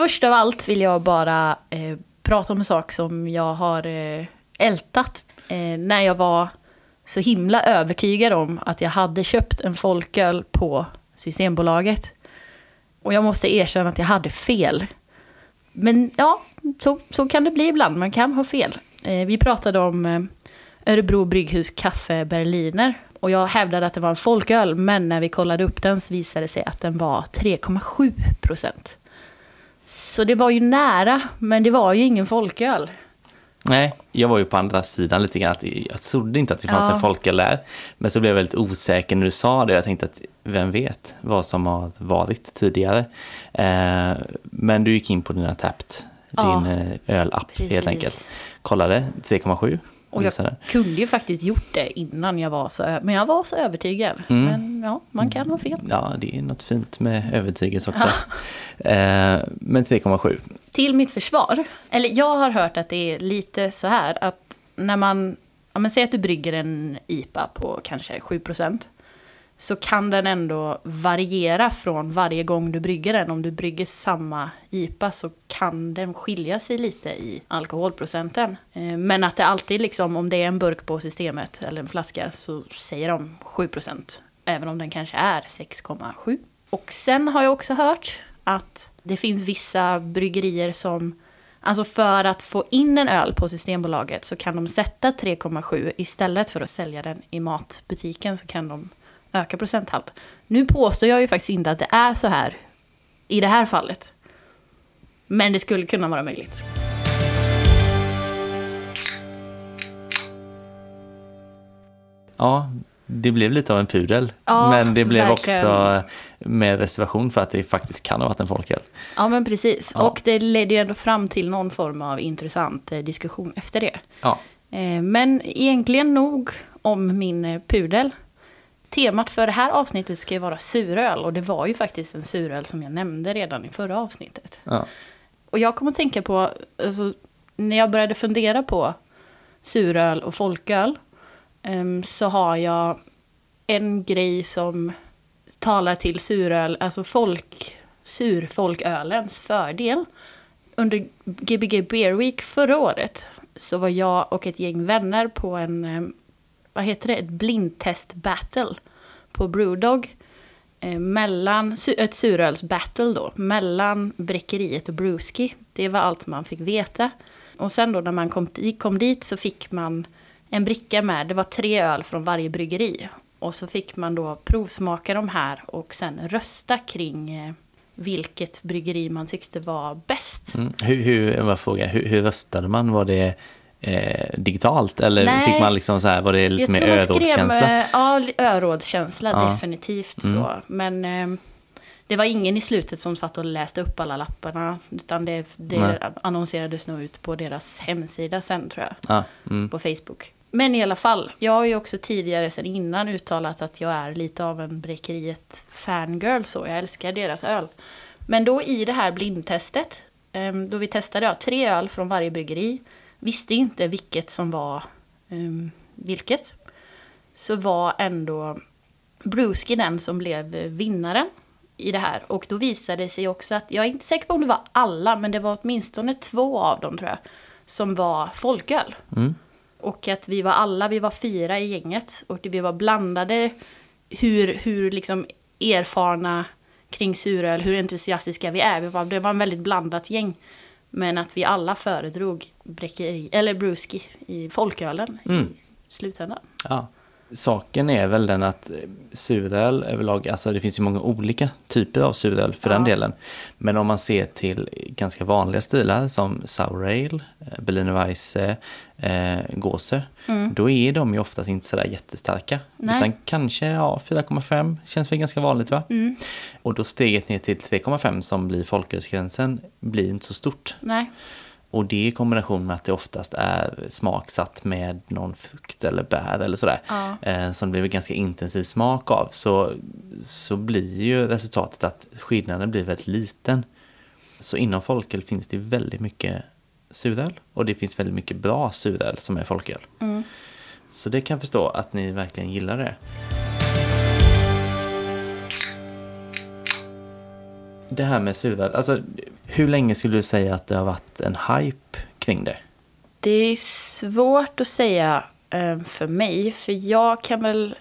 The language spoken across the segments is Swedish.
Först av allt vill jag bara eh, prata om en sak som jag har eh, ältat eh, när jag var så himla övertygad om att jag hade köpt en folköl på Systembolaget. Och jag måste erkänna att jag hade fel. Men ja, så, så kan det bli ibland. Man kan ha fel. Eh, vi pratade om eh, Örebro Brygghus Kaffe Berliner. Och jag hävdade att det var en folköl, men när vi kollade upp den så visade det sig att den var 3,7 procent. Så det var ju nära, men det var ju ingen folköl. Nej, jag var ju på andra sidan lite grann. Jag trodde inte att det fanns Ja. en folköl där. Men så blev jag väldigt osäker när du sa det. Jag tänkte att vem vet vad som har varit tidigare. Eh, men du gick in på dina Tapped, Ja, din eh, ölapp precis. helt enkelt. Kollade 3,7. Och jag kunde ju faktiskt gjort det innan jag var så, men jag var så övertygad. Mm. Men ja, man kan ha fel. Ja, det är något fint med övertygelse också. eh, men 3,7. Till mitt försvar, eller jag har hört att det är lite så här att när man, ja men säg att du brygger en IPA på kanske 7% så kan den ändå variera från varje gång du brygger den. Om du brygger samma IPA så kan den skilja sig lite i alkoholprocenten. Eh, men att det alltid liksom, om det är en burk på systemet eller en flaska så säger de 7%. Även om den kanske är 6,7. Och sen har jag också hört att det finns vissa bryggerier som Alltså för att få in en öl på Systembolaget så kan de sätta 3,7 istället för att sälja den i matbutiken så kan de öka procenthalt. Nu påstår jag ju faktiskt inte att det är så här i det här fallet. Men det skulle kunna vara möjligt. Ja, det blev lite av en pudel. Ja, men det blev verkligen. också med reservation för att det faktiskt kan ha varit en folköl. Ja men precis. Ja. Och det ledde ju ändå fram till någon form av intressant eh, diskussion efter det. Ja, Eh, Men egentligen nog om min eh, pudel. Temat för det här avsnittet ska ju vara suröl och det var ju faktiskt en suröl som jag nämnde redan i förra avsnittet. ja. Och jag kommer att tänka på, alltså, när jag började fundera på suröl och folköl em, så har jag en grej som talar till suröl, alltså folk, surfolkölens fördel. Under Gbg Beer Week förra året så var jag och ett gäng vänner på en, em, vad heter det, ett blindtest battle på Brewdog eh, mellan, ett surölsbattle då, mellan Bräckeriet och Brewski. Det var allt man fick veta. Och sen då när man kom, kom dit så fick man en bricka med, det var tre öl från varje bryggeri. Och så fick man då provsmaka de här och sen rösta kring eh, vilket bryggeri man tyckte var bäst. Mm. Hur, hur, jag bara fråga, hur, hur röstade man? Var det eh, digitalt eller Nej. fick man liksom så här, var det lite mer örådskänsla? eh, Ja, örådskänsla Ja. definitivt Mm. så. Men eh, det var ingen i slutet som satt och läste upp alla lapparna. Utan det, det annonserades nog ut på deras hemsida sen tror jag. Ja, mm. På Facebook. Men i alla fall, jag har ju också tidigare sen innan uttalat att jag är lite av en Bräckeriet fangirl så. Jag älskar deras öl. Men då i det här blindtestet, em, då vi testade ja, tre öl från varje bryggeri, visste inte vilket som var em, vilket, så var ändå Brewski den som blev vinnaren i det här. Och då visade det sig också att, jag är inte säker på om det var alla, men det var åtminstone två av dem tror jag, som var folköl. Mm. Och att vi var alla, vi var fyra i gänget. Och vi var blandade hur, hur liksom erfarna kring suröl, hur entusiastiska vi är. Vi var, det var en väldigt blandat gäng. Men att vi alla föredrog bräckeri, eller brewski i folkölen Mm. i slutändan. Ja. Saken är väl den att suröl överlag, alltså det finns ju många olika typer av suröl för den Ja. delen. Men om man ser till ganska vanliga stilar som sour ale, eh, Berliner Weisse, eh, Gåse, då är de ju oftast inte sådär jättestarka. Nej. Utan kanske ja, 4,5 känns väl ganska vanligt va? Mm. Och då steget ner till 3,5 som blir folkölsgränsen blir inte så stort. Nej, Och det i kombination med att det oftast är smaksatt med någon frukt eller bär eller sådär. Ja. Eh, som det blir ganska intensiv smak av. Så, så blir ju resultatet att skillnaden blir väldigt liten. Så inom folköl finns det väldigt mycket suröl. Och det finns väldigt mycket bra suröl som är folköl. Mm. Så det kan jag förstå att ni verkligen gillar det. Det här med suröl, alltså Hur länge skulle du säga att det har varit en hype kring det? Det är svårt att säga eh, för mig, för jag kan väl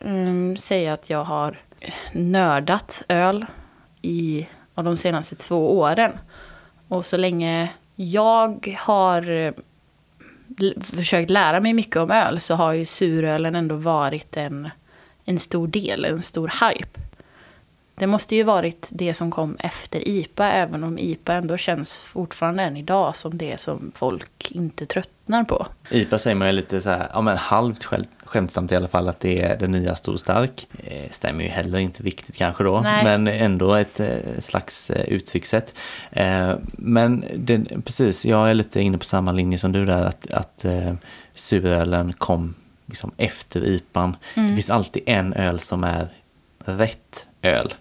um, säga att jag har nördat öl i av de senaste två åren. Och så länge jag har eh, försökt lära mig mycket om öl så har ju surölen ändå varit en, en stor del, en stor hype. Det måste ju varit det som kom efter IPA, även om IPA ändå känns fortfarande än idag som det som folk inte tröttnar på. IPA säger man ju lite så här, ja men halvt skämtsamt i alla fall att det är den nya stor stark. Eh, stämmer ju heller inte riktigt kanske då, Nej. men ändå ett eh, slags eh, uttryckssätt. Men det, precis, jag är lite inne på samma linje som du där, att, att surölen kom liksom efter IPAn. Mm. Det finns alltid en öl som är rätt öl.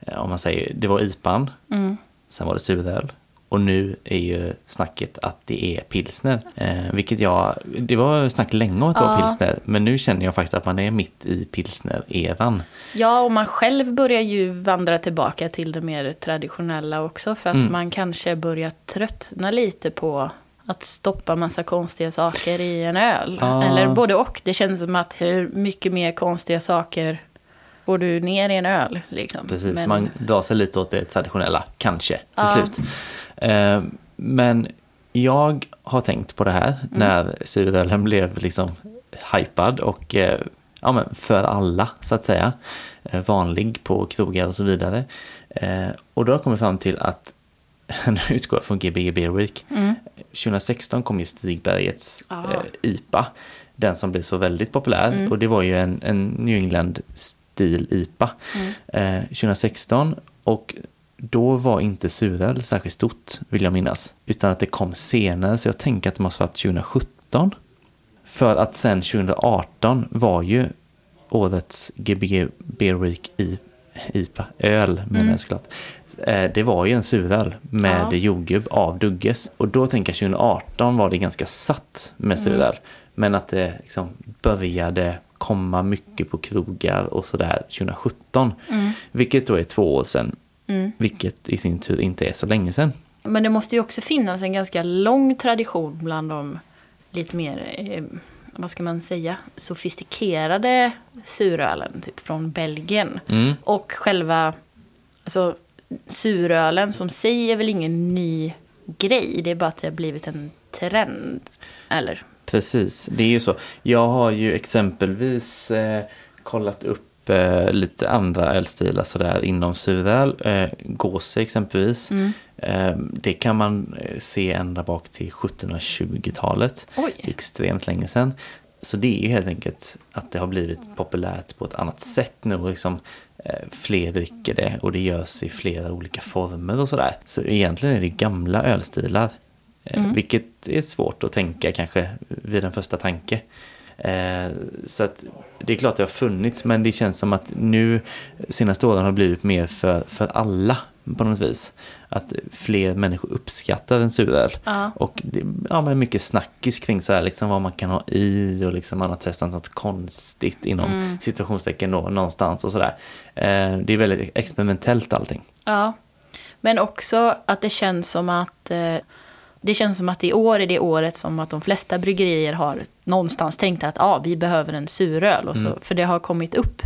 Eh, om man säger, det var IPAn, mm. sen var det suröl och nu är ju snacket att det är pilsner. Eh, vilket jag, det var snack länge om att det var pilsner, men nu känner jag faktiskt att man är mitt i pilsner-eran. Ja, och man själv börjar ju vandra tillbaka till det mer traditionella också, för att mm. man kanske börjar tröttna lite på att stoppa massa konstiga saker i en öl. Ja. Eller både och. Det känns som att hur mycket mer konstiga saker går du ner i en öl. Liksom. Precis, men... man drar sig lite åt det traditionella, kanske, till ja. slut. Eh, men jag har tänkt på det här mm. när surölen blev liksom hypad och eh, ja, men för alla, så att säga. Eh, vanlig på krogar och så vidare. Och då har jag kommit fram till att nu utgår jag från Gbg Beer Week. Mm. 2016 kom ju Stigbergets IPA. Den som blev så väldigt populär. Mm. Och det var ju en, en New England stil IPA mm. eh, 2016. Och då var inte suröl särskilt stort, vill jag minnas. Utan att det kom senare, så jag tänker att det måste varit 2017. För att sen 2018 var ju årets Gbg Beer Week i IPA, öl menar mm. jag såklart. Eh, det var ju en suröl med ja. jordgubb av Dugges. Och då tänker jag 2018 var det ganska satt med suröl. Mm. Men att det liksom började komma mycket på krogar och sådär 2017. Mm. Vilket då är två år sedan. Mm. Vilket i sin tur inte är så länge sedan. Men det måste ju också finnas en ganska lång tradition bland de lite mer, eh, vad ska man säga, sofistikerade surölen, typ från Belgien. Mm. Och själva, alltså surölen som sig är väl ingen ny grej, det är bara att det har blivit en trend. Eller? Precis, det är ju så. Jag har ju exempelvis eh, kollat upp eh, lite andra ölstilar sådär inom suröl. Eh, Gåse exempelvis. Mm. Eh, det kan man eh, se ända bak till 1720-talet. Extremt länge sedan. Så det är ju helt enkelt att det har blivit populärt på ett annat sätt nu. Liksom, eh, fler dricker det och det görs i flera olika former och sådär. Så egentligen är det gamla ölstilar mm. Vilket är svårt att tänka kanske vid en första tanke. Eh, så att det är klart det har funnits men det känns som att nu senaste åren har blivit mer för, för alla på något vis. Att fler människor uppskattar en suröl. Ja. Och det ja, men mycket snackis kring så här, liksom vad man kan ha i och liksom man har testat något konstigt inom mm. situationstecken då, någonstans och sådär. Eh, det är väldigt experimentellt allting. Ja, men också att det känns som att det känns som att i år är det året som att de flesta bryggerier har någonstans tänkt att ah, vi behöver en suröl. Och så, mm. För det har kommit upp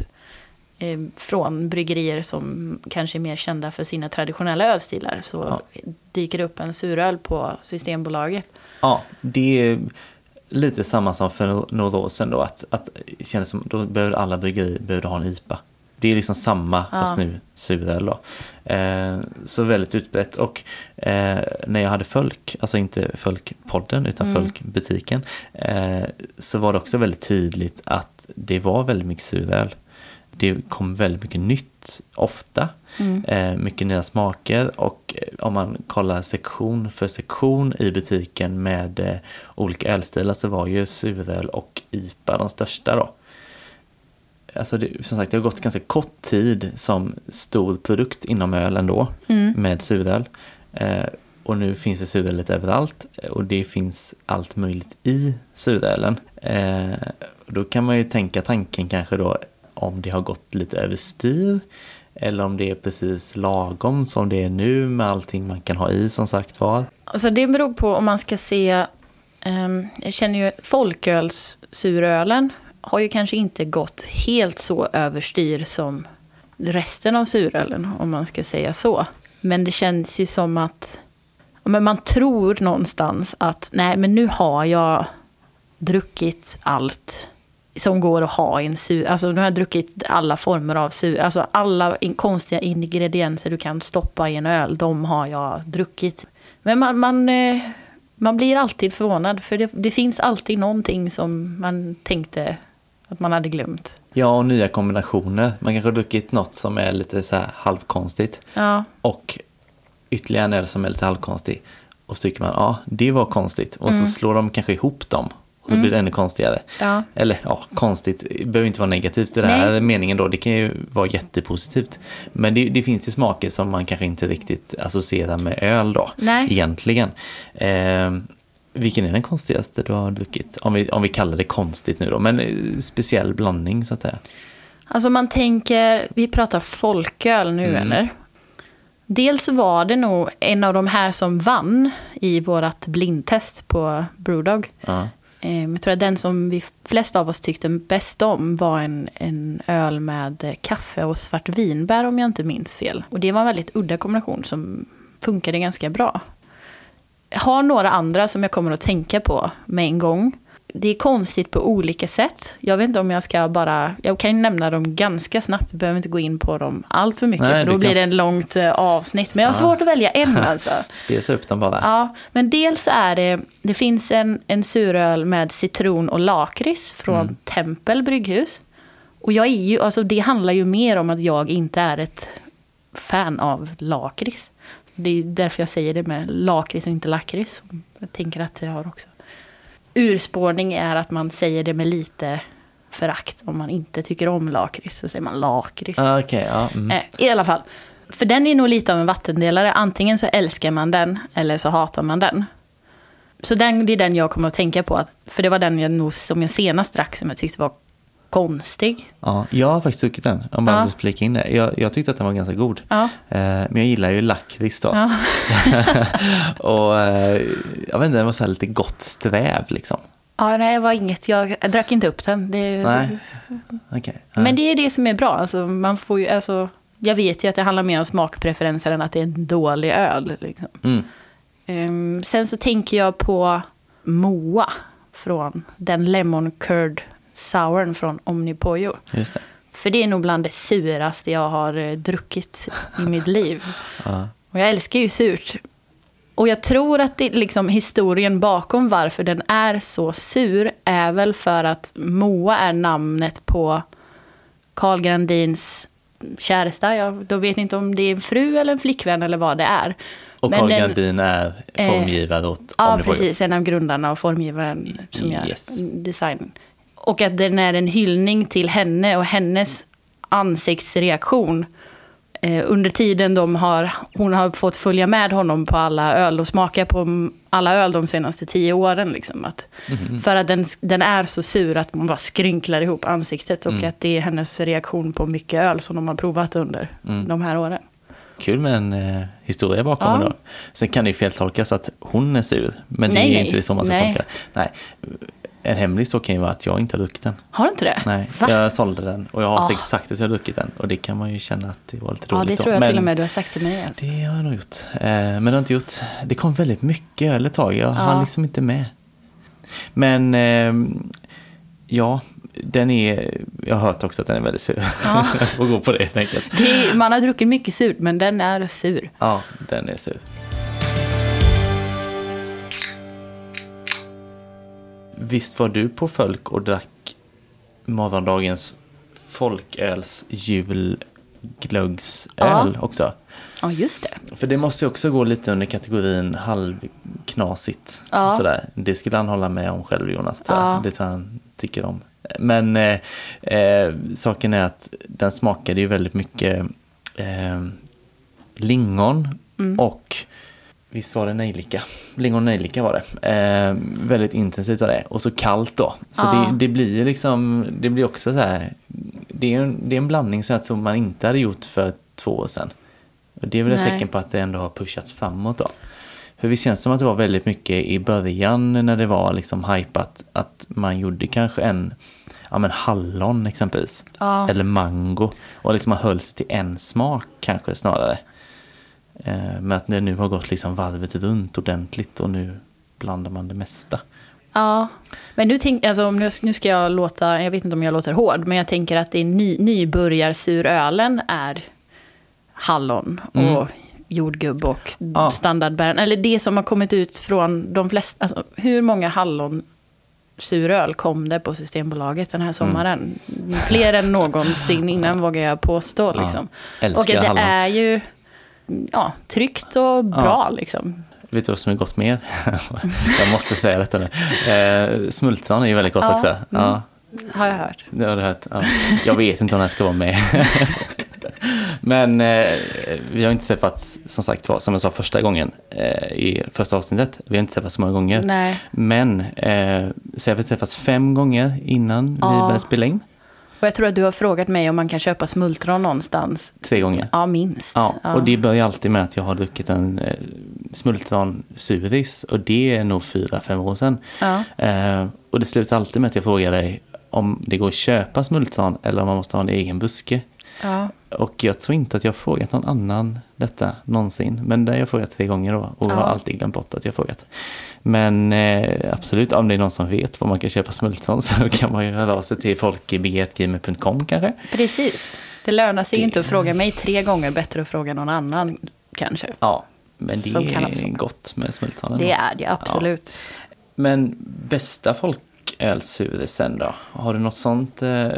eh, från bryggerier som kanske är mer kända för sina traditionella ölstilar. Så ja. dyker det upp en suröl på Systembolaget. Ja, det är lite samma som för några år sedan då. Att, att känns som då behöver alla bryggerier behöver ha en IPA. Det är liksom samma ja. fast nu suröl då. Eh, så väldigt utbrett. Och eh, när jag hade Folk, alltså inte Folkpodden utan mm. Folkbutiken, eh, så var det också väldigt tydligt att det var väldigt mycket suröl. Det kom väldigt mycket nytt ofta. Mm. Eh, mycket nya smaker och eh, om man kollar sektion för sektion i butiken med eh, olika ölstilar så var ju suröl och IPA de största då alltså det, som sagt, det har gått ganska kort tid som stor produkt inom öl ändå mm. med suröl. Eh, och nu finns det suröl lite överallt och det finns allt möjligt i surölen. Eh, då kan man ju tänka tanken kanske då om det har gått lite överstyr Eller om det är precis lagom som det är nu med allting man kan ha i som sagt var. Alltså det beror på om man ska se... ehm, jag känner ju folkölssurölen har ju kanske inte gått helt så överstyr som resten av surölen, om man ska säga så. Men det känns ju som att men man tror någonstans att nej, men nu har jag druckit allt som går att ha i en sur. Alltså nu har jag druckit alla former av sur. Alltså alla in, konstiga ingredienser du kan stoppa i en öl, de har jag druckit. Men man, man, eh, man blir alltid förvånad, för det, det finns alltid någonting som man tänkte att man hade glömt. Ja, och nya kombinationer. Man kanske har druckit något som är lite så halvkonstigt. Ja, Och ytterligare en öl som är lite halvkonstig. Och så tycker man, ja, det var konstigt. Och Mm. så slår de kanske ihop dem. Och så blir det ännu konstigare. ja. Eller ja, konstigt det behöver inte vara negativt i den här Nej. meningen då. Det kan ju vara jättepositivt. Men det, det finns ju smaker som man kanske inte riktigt associerar med öl då. Nej. Egentligen. Eh, vilken är den konstigaste du har druckit? Om vi, om vi kallar det konstigt nu då. Men eh, speciell blandning så att säga. Alltså man tänker, vi pratar folköl nu Mm. eller? Dels var det nog en av de här som vann i vårt blindtest på Brewdog. Eh, Jag tror att den som vi flest av oss tyckte bäst om var en, en öl med eh, kaffe och svartvinbär om jag inte minns fel. Och det var en väldigt udda kombination som funkade ganska bra. Har några andra som jag kommer att tänka på med en gång. Det är konstigt på olika sätt. Jag vet inte om jag ska bara... Jag kan ju nämna dem ganska snabbt. Jag behöver inte gå in på dem allt för mycket. Nej, för då blir kan det en långt eh, avsnitt. Men jag har svårt att välja en alltså. Spesa upp dem bara. Ja, men dels är det, det finns en, en suröl med citron och lakrits från Tempel brygghus. Och jag är ju, alltså det handlar ju mer om att jag inte är ett fan av lakrits. Det är därför jag säger det med lakrits och inte lakrits. Jag tänker att jag har också. Urspårning är att man säger det med lite förakt. Om man inte tycker om lakrits så säger man lakrits. Ah, Okej, ja. Mm. Eh, I alla fall. För den är nog lite av en vattendelare. Antingen så älskar man den eller så hatar man den. Så den, det är den jag kommer att tänka på. Att, för det var den jag nog, som jag senast drack som jag tyckte var konstig. Ja, jag har faktiskt druckit den. Om jag Ja. ska flika in det. Jag, jag tyckte att den var ganska god. Ja. Eh, men jag gillar ju lakrits då. Ja. och eh, jag vet inte, det var så lite gott sträv liksom. Ja, nej, det var inget. Jag, jag drack inte upp den. Det, Nej. Okej. Men det är det som är bra. Alltså, man får ju, alltså, jag vet ju att det handlar mer om smakpreferenser än att det är en dålig öl. Liksom. Mm. Ehm, sen så tänker jag på Moa från den Lemon Curd Sourn från Omnipojo. Just det. För det är nog bland det suraste jag har eh, druckit i mitt liv. Ja. Och jag älskar ju surt. Och jag tror att det, liksom, historien bakom varför den är så sur är väl för att Moa är namnet på Carl Grandins käresta. Jag då vet inte om det är en fru eller en flickvän eller vad det är. Och Men Carl den- Gardin är eh, formgivare åt Ja, Omnipojo. precis. En av grundarna och formgivaren som gör Yes. design. Och att den är en hyllning till henne och hennes ansiktsreaktion. Eh, under tiden de har, hon har fått följa med honom på alla öl och smaka på alla öl de senaste tio åren. Liksom, att, Mhm. För att den, den är så sur att man bara skrynklar ihop ansiktet. Och Mm. att det är hennes reaktion på mycket öl som de har provat under Mm. de här åren. Kul med en eh, historia bakom Ja. det då. Sen kan det ju feltolkas att hon är sur. Men det Nej, är ju nej. inte så man ska Nej. tolka det. Nej. En hemlis så kan ju vara att jag inte har druckit den. Har du inte det? Nej, Va? jag sålde den och jag har Ah. säkert sagt att jag har druckit den. Och det kan man ju känna att det var lite Ja, roligt det då. tror jag Men till och med du har sagt till mig. Alltså. Det har jag nog gjort. Eh, men det har inte gjort. Det kom väldigt mycket öl ett tag. Jag hann Ja. liksom inte med. Men ehm, ja, den är, jag har hört också att den är väldigt sur. Ja. jag får gå på det helt enkelt. Det är, man har druckit mycket surt, men den är sur. Ja, den är sur. Visst var du på Folk och drack morgondagens folköls julglöggsöl Ja. också? Ja, just det. För det måste ju också gå lite under kategorin halvknasigt. Ja. Sådär. Det skulle han hålla med om själv Jonas. Ja. Det tror han tycker om. Men eh, eh, saken är att den smakade ju väldigt mycket eh, lingon Mm. och visst var det nejlika? Lingon nejlika var det. Eh, väldigt intensivt av det. Och så kallt då. Så Ja. det, det blir liksom, det blir också så här, det är, en, det är en blandning så att som man inte hade gjort för två år sedan. Och det är väl ett Nej. tecken på att det ändå har pushats framåt då. För det känns som att det var väldigt mycket i början när det var liksom hypat att man gjorde kanske en ja, men hallon exempelvis. Ja. Eller mango. Och liksom man höll sig till en smak kanske snarare. Eh, men att det nu har gått liksom varvet runt ordentligt och nu blandar man det mesta. Ja, men nu, tänk, alltså, nu, nu ska jag låta, jag vet inte om jag låter hård, men jag tänker att det är ny, nybörjarsurölen är hallon och Mm. jordgubb och Ja. standardbären. Eller det som har kommit ut från de flesta, alltså, hur många hallonsuröl kom det på Systembolaget den här sommaren? Fler än någonsin innan vågar jag påstå. Liksom. Älskar och det hallon. är ju ja, tryggt och bra liksom. Vet du vad som är gott mer? jag måste säga detta nu. Eh, smultron är ju väldigt gott Ja, också. mm. Ja, Har jag hört. det har du hört. Ja. Jag vet inte om den ska vara med. Men eh, vi har inte träffats, som sagt var, som jag sa första gången eh, i första avsnittet. Vi har inte träffats så många gånger. Nej. Men, eh, så jag har träffats fem gånger innan vi Ja. började spela in. Och jag tror att du har frågat mig om man kan köpa smultron någonstans. Tre gånger. Ja, minst. Ja, och det börjar alltid med att jag har druckit en eh, smultron suris och det är nog fyra, fem år sedan. Ja. Eh, och det slutar alltid med att jag frågar dig om det går att köpa smultron eller om man måste ha en egen buske. Ja. Och jag tror inte att jag har frågat någon annan detta någonsin. Men det har jag frågat tre gånger då och Ja. har alltid glömt bort att jag har frågat. Men eh, absolut, om det är någon som vet var man kan köpa smultron så kan man ju höra av sig till folkibgetgamer.com kanske. Precis. Det lönar sig Det- inte att fråga mig tre gånger, bättre att fråga någon annan kanske. Ja, men det är gott med smultronen. Det är det absolut. Men bästa folkölsurisen då? Har du något sånt eh,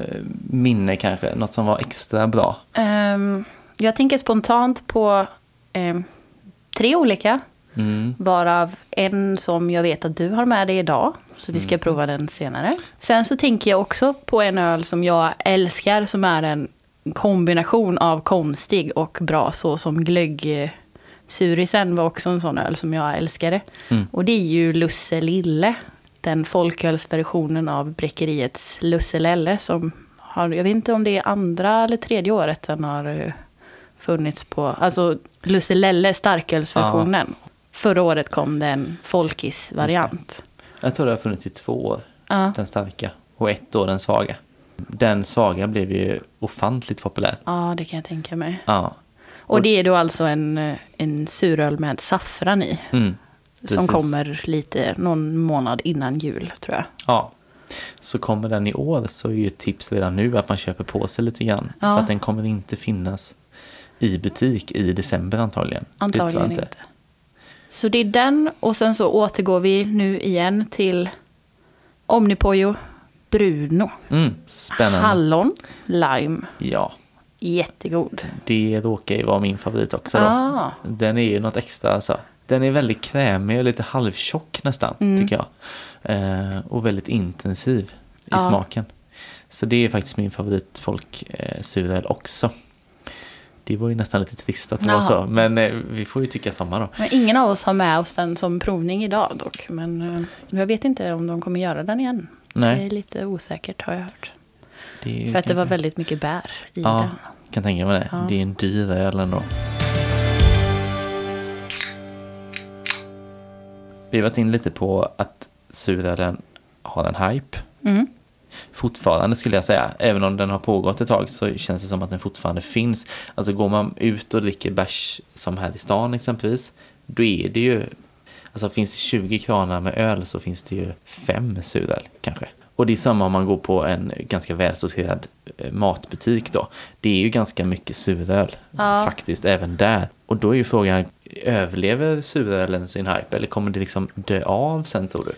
minne kanske? Något som var extra bra? Ehm, jag tänker spontant på ehm, tre olika. Mm. Varav en som jag vet att du har med dig idag. Så vi ska Mm. prova den senare. Sen så tänker jag också på en öl som jag älskar. Som är en kombination av konstig och bra. Så som glögg. Surisen var också en sån öl som jag älskade. Mm. Och det är ju Lusse Lille. Den folkölsversionen av bräckeriets Lusse Lelle. Som har, jag vet inte om det är andra eller tredje året den har eh, funnits på. Alltså Lusse Lelle starkölsversionen. Förra året kom det en folkis-variant. Jag tror det har funnits i två år, Ja. den starka. Och ett år den svaga. Den svaga blev ju ofantligt populär. ja, det kan jag tänka mig. Ja. Och det är då alltså en, en suröl med saffran i. Mm. Som kommer lite, någon månad innan jul tror jag. Ja. Så kommer den i år så är ju tips redan nu att man köper på sig lite grann. Ja. För att den kommer inte finnas i butik i december antagligen. Antagligen inte. Så det är den och sen så återgår vi nu igen till Omnipojo Bruno. Mm. Spännande. Hallon, lime, Ja, jättegod. det råkar ju vara min favorit också då. Ah. Den är ju något extra alltså. Den är väldigt krämig och lite halvtjock nästan, Mm. tycker jag. Eh, och väldigt intensiv i Ja. smaken. Så det är faktiskt min favorit folksuröl också. Det var ju nästan lite trist att det var Jaha. så, men eh, vi får ju tycka samma då. Men ingen av oss har med oss den som provning idag dock. Men eh, jag vet inte om de kommer göra den igen. Det Nej, är lite osäkert har jag hört. det För att det var väldigt mycket bär i Ja, den. kan tänka mig det. Ja. Det är en dyr öl ändå. Vi har varit in lite på att surölen har en hype. Mm. Fortfarande skulle jag säga, även om den har pågått ett tag så känns det som att den fortfarande finns. Alltså går man ut och dricker bärs som här i stan exempelvis, då är det ju, alltså finns det 20 kranar med öl så finns det ju fem suröl kanske. Och det är samma om man går på en ganska välsorterad eh, matbutik då. Det är ju ganska mycket suröl Ja. faktiskt även där. Och då är ju frågan, överlever surölen sin hype eller kommer det liksom dö av sen tror du?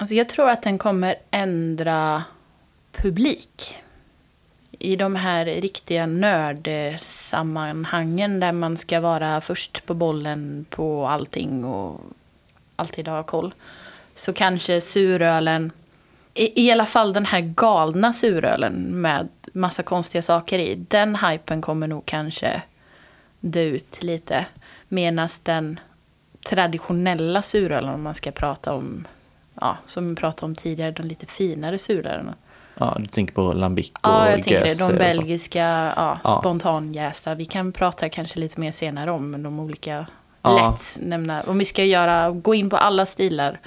Alltså jag tror att den kommer ändra publik. I de här riktiga nördsammanhangen där man ska vara först på bollen på allting och alltid ha koll. Så kanske surölen, i, i alla fall den här galna surölen med massa konstiga saker i. Den hypen kommer nog kanske dö ut lite. Medan den traditionella surölen om man ska prata om ja, som vi pratade om tidigare, de lite finare surölen. Ja, du tänker på Lambic och Ja, jag tänker det. De belgiska ja, Ja. spontanjästa. Vi kan prata kanske lite mer senare om de olika Ja. lätt nämna. Om vi ska göra, gå in på alla stilar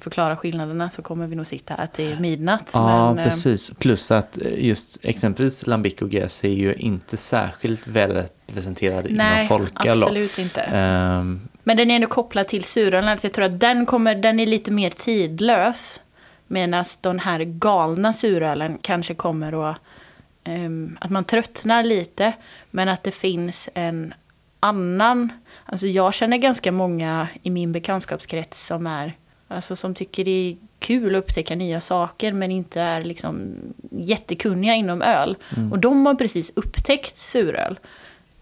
förklara skillnaderna så kommer vi nog sitta här till midnatt. Ja, Men, eh, precis. Plus att eh, just exempelvis Lambic och Göse är ju inte särskilt väl representerade inom Nej, folköl. då. absolut inte. Ehm, Men den är ändå kopplad till surölen. Jag tror att den, kommer, den är lite mer tidlös. Medan den här galna surölen kanske kommer att... ehm, att man tröttnar lite. Men att det finns en annan... Alltså jag känner ganska många i min bekantskapskrets som är... Alltså som tycker det är kul att upptäcka nya saker men inte är liksom jättekunniga inom öl. Och de har precis upptäckt suröl.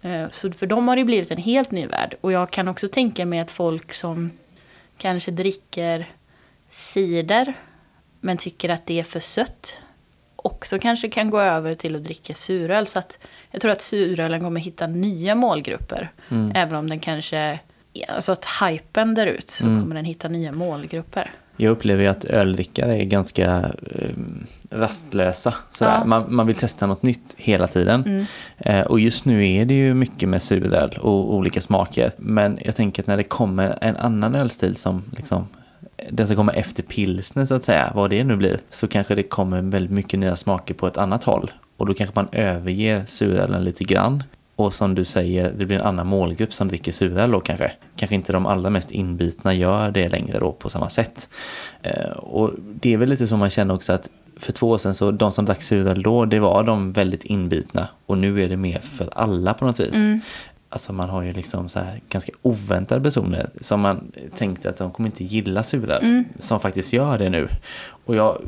Eh, Så för dem har det blivit en helt ny värld. Och jag kan också tänka mig att folk som kanske dricker cider men tycker att det är för sött också kanske kan gå över till att dricka suröl. Så att jag tror att surölen kommer hitta nya målgrupper. Mm. Även om den kanske, alltså att hypen där ut så Mm. kommer den hitta nya målgrupper. Jag upplever ju att öldrickare är ganska um, rastlösa. Sådär. Ja. Man, man vill testa något nytt hela tiden. Mm. Eh, och just nu är det ju mycket med suröl och olika smaker. Men jag tänker att när det kommer en annan ölstil som liksom den som kommer efter pilsner så att säga, vad det nu blir, så kanske det kommer väldigt mycket nya smaker på ett annat håll. Och då kanske man överger surölen lite grann. Och som du säger, det blir en annan målgrupp som dricker suröl då kanske. Kanske inte de allra mest inbitna gör det längre då på samma sätt. Eh, och det är väl lite så man känner också att för två år sedan så de som drack suröl då, det var de väldigt inbitna. Och nu är det mer för alla på något vis. Mm. Alltså man har ju liksom så här ganska oväntade personer som man tänkte att de kommer inte gilla suröl. Mm. Som faktiskt gör det nu. Och jag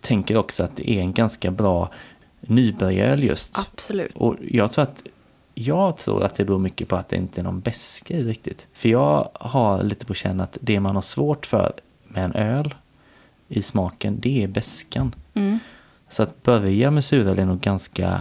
tänker också att det är en ganska bra nybörjaröl just. Absolut. Och jag tror att jag tror att det beror mycket på att det inte är någon beska i riktigt. För jag har lite på känn att det man har svårt för med en öl i smaken, det är beskan. Mm. Så att börja med suröl är nog ganska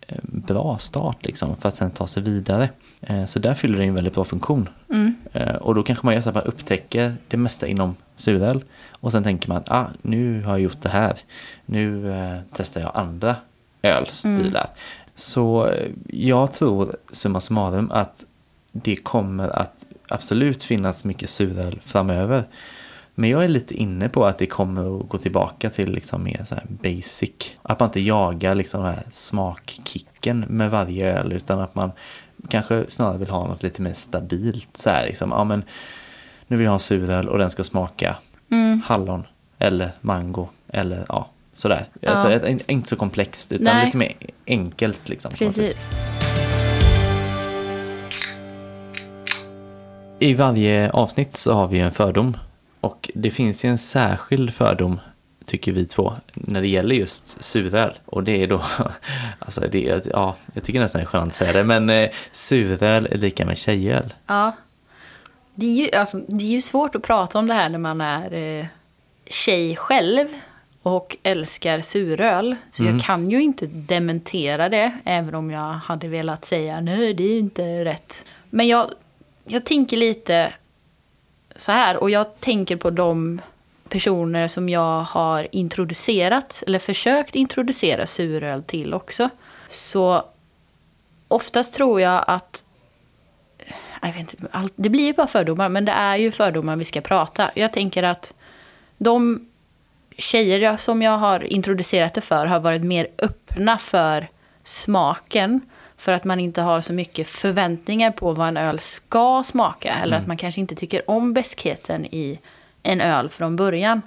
eh, bra start liksom för att sen ta sig vidare. Eh, Så där fyller det en väldigt bra funktion. Mm. Eh, Och då kanske man gör så att man upptäcker det mesta inom suröl och sen tänker man att ah, nu har jag gjort det här. Nu eh, testar jag andra ölstilar. Så eh, jag tror summa summarum att det kommer att absolut finnas mycket suröl framöver. Men jag är lite inne på att det kommer att gå tillbaka till liksom mer så basic. Att man inte jagar liksom den här smakkicken med varje öl utan att man kanske snarare vill ha något lite mer stabilt. Så här, liksom, ja, men nu vill jag ha en suröl och den ska smaka Mm. hallon eller mango eller ja, sådär. Ja. Alltså, inte så komplext utan Nej. lite mer enkelt. Liksom. Precis. I varje avsnitt så har vi en fördom. Och det finns ju en särskild fördom, tycker vi två, när det gäller just suröl. Och det är då, alltså det är, ja, jag tycker nästan det är skönt att säga det, men eh, suröl är lika med tjejöl. Ja. Det är, ju, alltså, det är ju svårt att prata om det här när man är eh, tjej själv och älskar suröl. Så Mm. jag kan ju inte dementera det, även om jag hade velat säga nej, det är inte rätt. Men jag, jag tänker lite så här, och jag tänker på de personer som jag har introducerat, eller försökt introducera suröl till också. Så oftast tror jag att jag vet inte, det blir ju bara fördomar, men det är ju fördomar vi ska prata. Jag tänker att de tjejer som jag har introducerat det för har varit mer öppna för smaken. För att man inte har så mycket förväntningar på vad en öl ska smaka. Eller att man kanske inte tycker om beskheten i en öl från början.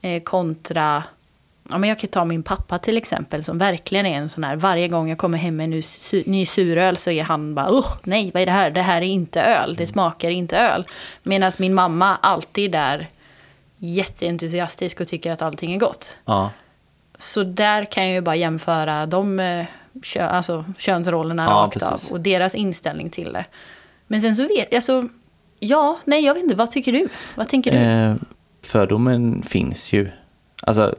Eh, kontra Ja, men jag kan ta min pappa till exempel som verkligen är en sån här, varje gång jag kommer hem med en ny, su, ny suröl så är han bara, oh, nej vad är det här? Det här är inte öl, det smakar inte öl. Medan min mamma alltid är jätteentusiastisk och tycker att allting är gott. Ja, Så där kan jag ju bara jämföra de eh, kö, alltså, könsrollerna Ja, rakt precis. av och deras inställning till det. Men sen så vet jag, alltså, ja, nej jag vet inte, vad tycker du? Vad tänker du? eh, fördomen finns ju. Alltså,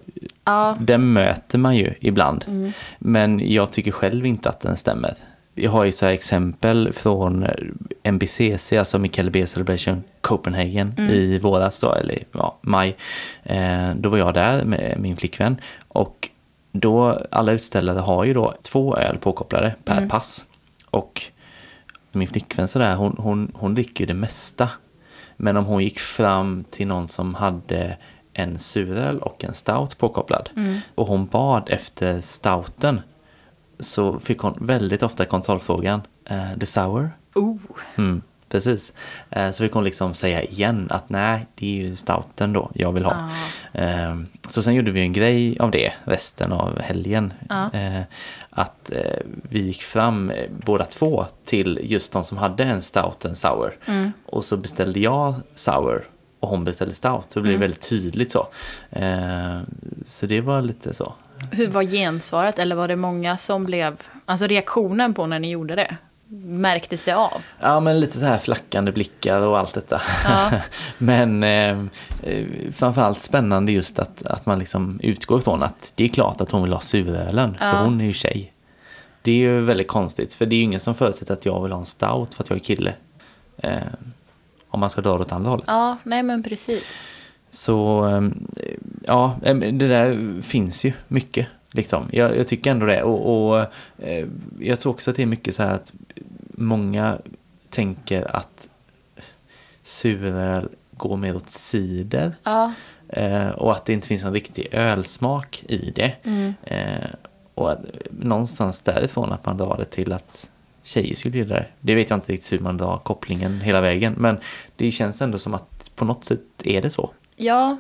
ja, den möter man ju ibland. Mm. Men jag tycker själv inte att den stämmer. Jag har ju så exempel från eh, MBCC, alltså Michael Beer Celebration Copenhagen Mm. i våras då, eller ja, maj. Eh, då var jag där med min flickvän och då, alla utställare har ju då två öl påkopplade per pass. Och min flickvän sådär, hon, hon, hon dricker ju det mesta. Men om hon gick fram till någon som hade en suröl och en stout påkopplad och hon bad efter stouten så fick hon väldigt ofta kontrollfrågan, eh, the sour? Oh. Mm, precis. Eh, Så fick hon liksom säga igen att nej, det är ju stouten då jag vill ha. Eh, Så sen gjorde vi en grej av det resten av helgen. Eh, Att vi gick fram båda två till just de som hade en stout och en sour. Och så beställde jag sour och hon beställde stout. Så det blev väldigt tydligt så. Så det var lite så. Hur var gensvaret? Eller var det många som blev... Alltså reaktionen på när ni gjorde det? Märktes det av? Ja, men lite så här flackande blickar och allt detta. men eh, framförallt spännande just att, att man liksom utgår ifrån att det är klart att hon vill ha surölen, för hon är ju tjej. Det är ju väldigt konstigt, för det är ju ingen som förutsätter att jag vill ha en stout för att jag är kille. Eh, om man ska dra det åt andra hållet. Ja, nej men precis. Så eh, ja, eh, det där finns ju mycket. Liksom. Jag, jag tycker ändå det. Och, och eh, jag tror också att det är mycket så här att många tänker att suröl går mer åt cider. Ja, och att det inte finns någon riktig ölsmak i det. Eh, och att, någonstans därifrån att man drar det till att tjejer skulle gilla det. Det vet jag inte riktigt hur man drar kopplingen hela vägen. Men det känns ändå som att på något sätt är det så. Ja.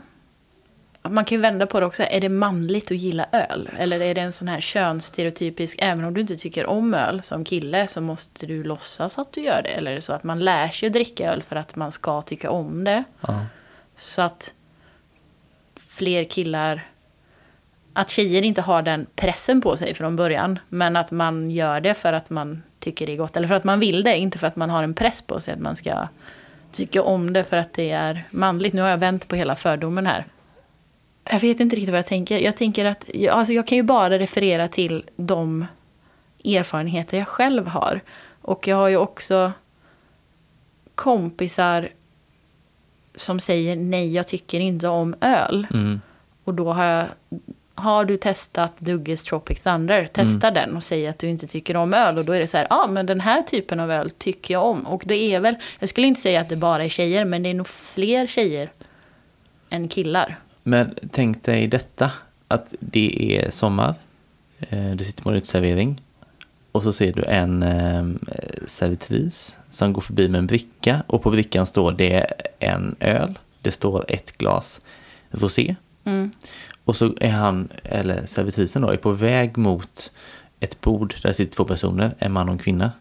Man kan ju vända på det också. Är det manligt att gilla öl? Eller är det en sån här könsstereotypisk, även om du inte tycker om öl som kille så måste du låtsas att du gör det? Eller är det så att man lär sig att dricka öl för att man ska tycka om det? Ja. Så att fler killar... Att tjejer inte har den pressen på sig från början. Men att man gör det för att man tycker det är gott. Eller för att man vill det, inte för att man har en press på sig att man ska tycka om det för att det är manligt. Nu har jag vänt på hela fördomen här. Jag vet inte riktigt vad jag tänker. Jag tänker att alltså jag kan ju bara referera till de erfarenheter jag själv har. Och jag har ju också kompisar som säger nej, jag tycker inte om öl. Mm. Och då har jag, har du testat Dugges Tropic Thunder? Testa den och säg att du inte tycker om öl. Och då är det så här, ja ah, men den här typen av öl tycker jag om. Och det är väl, jag skulle inte säga att det bara är tjejer, men det är nog fler tjejer än killar. Men tänk dig detta, att det är sommar, eh, du sitter på en uteservering och så ser du en eh, servitris som går förbi med en bricka och på brickan står det en öl, det står ett glas rosé och så är han, eller servitrisen då, är på väg mot ett bord där sitter två personer, en man och en kvinna.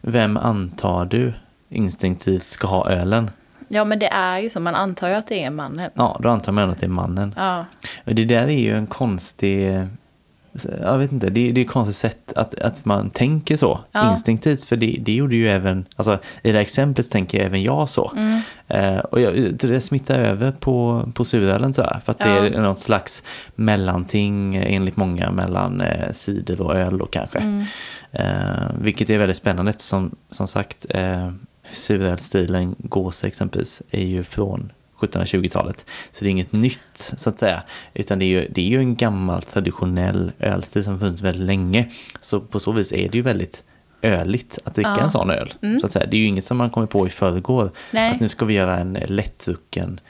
Vem antar du instinktivt ska ha ölen? Ja, men det är ju så. Man antar ju att det är mannen. Ja, då antar man att det är mannen. Ja. Och det där är ju en konstig... Jag vet inte, det, det är ett konstigt sätt att, att man tänker så Ja. instinktivt. För det, det gjorde ju även, alltså i det här exemplet tänker även jag så. Mm. Eh, och jag, det smittar över på, på surölen tror jag. För att det Ja. är något slags mellanting eh, enligt många mellan eh, cider och öl då kanske. Mm. Eh, vilket är väldigt spännande eftersom som sagt eh, surölstilen gås exempelvis är ju från 1720-talet. Så det är inget nytt så att säga. Utan det är ju, det är ju en gammal traditionell ölstil som funnits väldigt länge. Så på så vis är det ju väldigt öligt att dricka Ja. en sån öl. Så att säga. Det är ju inget som man kommer på i förrgår. Nej. Att nu ska vi göra en lättdrucken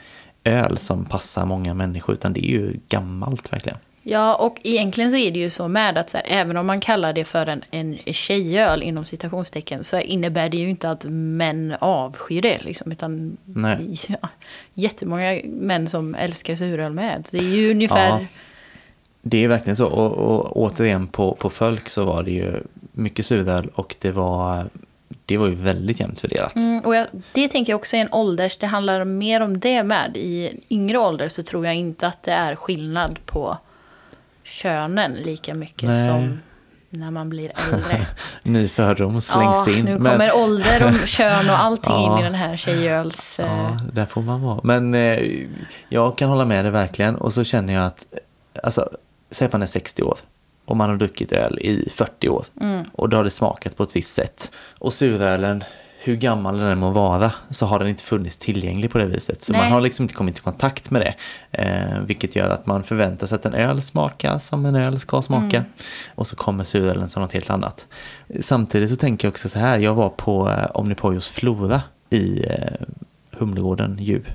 öl som passar många människor. Utan det är ju gammalt verkligen. Ja, och egentligen så är det ju så med att så här, även om man kallar det för en, en tjejöl inom citationstecken så innebär det ju inte att män avskyr det. Liksom, utan Nej. Ja, jättemånga män som älskar suröl med. Det är ju ungefär... Ja. Det är verkligen så. Och, och återigen på, på Fölk så var det ju mycket suröl och det var, det var ju väldigt jämnt fördelat. Mm, och jag, det tänker jag också är en ålders, det handlar mer om det med. I yngre ålder så tror jag inte att det är skillnad på könen lika mycket Nej. som när man blir äldre. Ny fördom slängs ja, in. nu men- kommer ålder och kön och allting in Ja. i den här tjejöls... eh, Ja, där får man vara. Men eh, jag kan hålla med dig verkligen. Och så känner jag att, alltså, säg att man är 60 år och man har druckit öl i 40 år. Och då har det smakat på ett visst sätt. Och surölen, hur gammal den än må vara så har den inte funnits tillgänglig på det viset. Så Nej. man har liksom inte kommit i kontakt med det. Eh, vilket gör att man förväntar sig att en öl smakar som en öl ska smaka. Och så kommer surölen som något helt annat. Samtidigt så tänker jag också så här, jag var på eh, Omnipojos Flora i eh, Humlegården, Djup.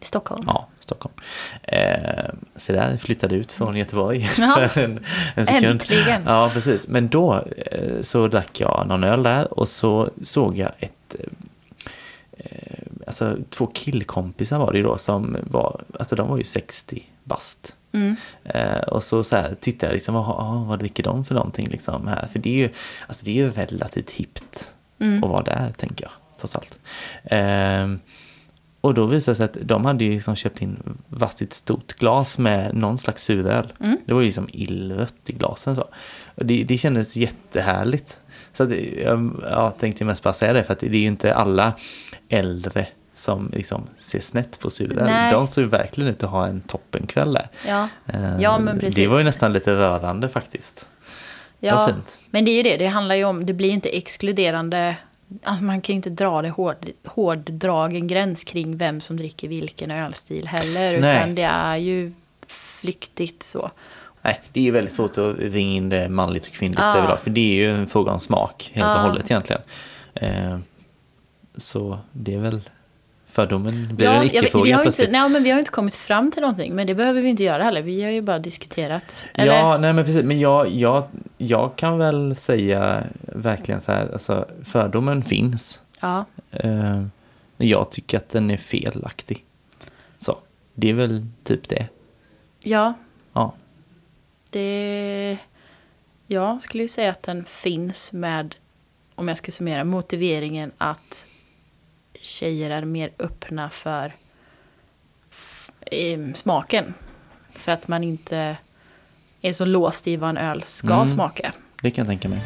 Stockholm. Ja, Stockholm. Eh, så där flyttade ut från Göteborg för en, en sekund. Äntligen. Ja, precis. Men då eh, så drack jag någon öl där och så såg jag ett eh, alltså två killkompisar var det ju då som var, alltså de var ju 60 bast. Mm. Eh, och så, så här tittade jag liksom, vad, vad dricker de för någonting liksom här? För det är ju, alltså det är ju relativt hippt Mm. att vara där, tänker jag, trots allt. Eh, och då visade det sig att de hade ju liksom köpt in vastigt stort glas med någon slags suröl. Mm. Det var ju liksom illrött i glasen så. Och det, det kändes jättehärligt. Så att, jag ja, tänkte mest bara säga det, för att det är ju inte alla äldre som liksom ser snett på suröl. De såg ju verkligen ut att ha en toppenkväll där. Ja. Eh, Ja, men precis. Det var ju nästan lite rörande faktiskt. Det Ja, fint. men det är ju det. Det handlar ju om, det blir inte exkluderande. Alltså man kan inte dra det hård, hårddragen gräns kring vem som dricker vilken ölstil heller. Nej. Utan det är ju flyktigt så. Nej, det är ju väldigt svårt att ringa in det manligt och kvinnligt Ja. överlag. För det är ju en fråga om smak helt och Ja. hållet egentligen. Eh, så det är väl fördomen blir en jag vet- icke-fråga plötsligt. inte, nej, men vi har ju inte kommit fram till någonting. Men det behöver vi inte göra heller. Vi har ju bara diskuterat. Eller? Ja, nej men precis. Men jag, jag, jag kan väl säga verkligen så här, alltså fördomen finns. ja. Men jag tycker att den är felaktig. Så, det är väl typ det. Ja, Ja, det... Jag skulle ju säga att den finns med, om jag ska summera, motiveringen att tjejer är mer öppna för smaken. För att man inte är så låst i vad en öl ska Mm. smaka. det kan jag tänka mig.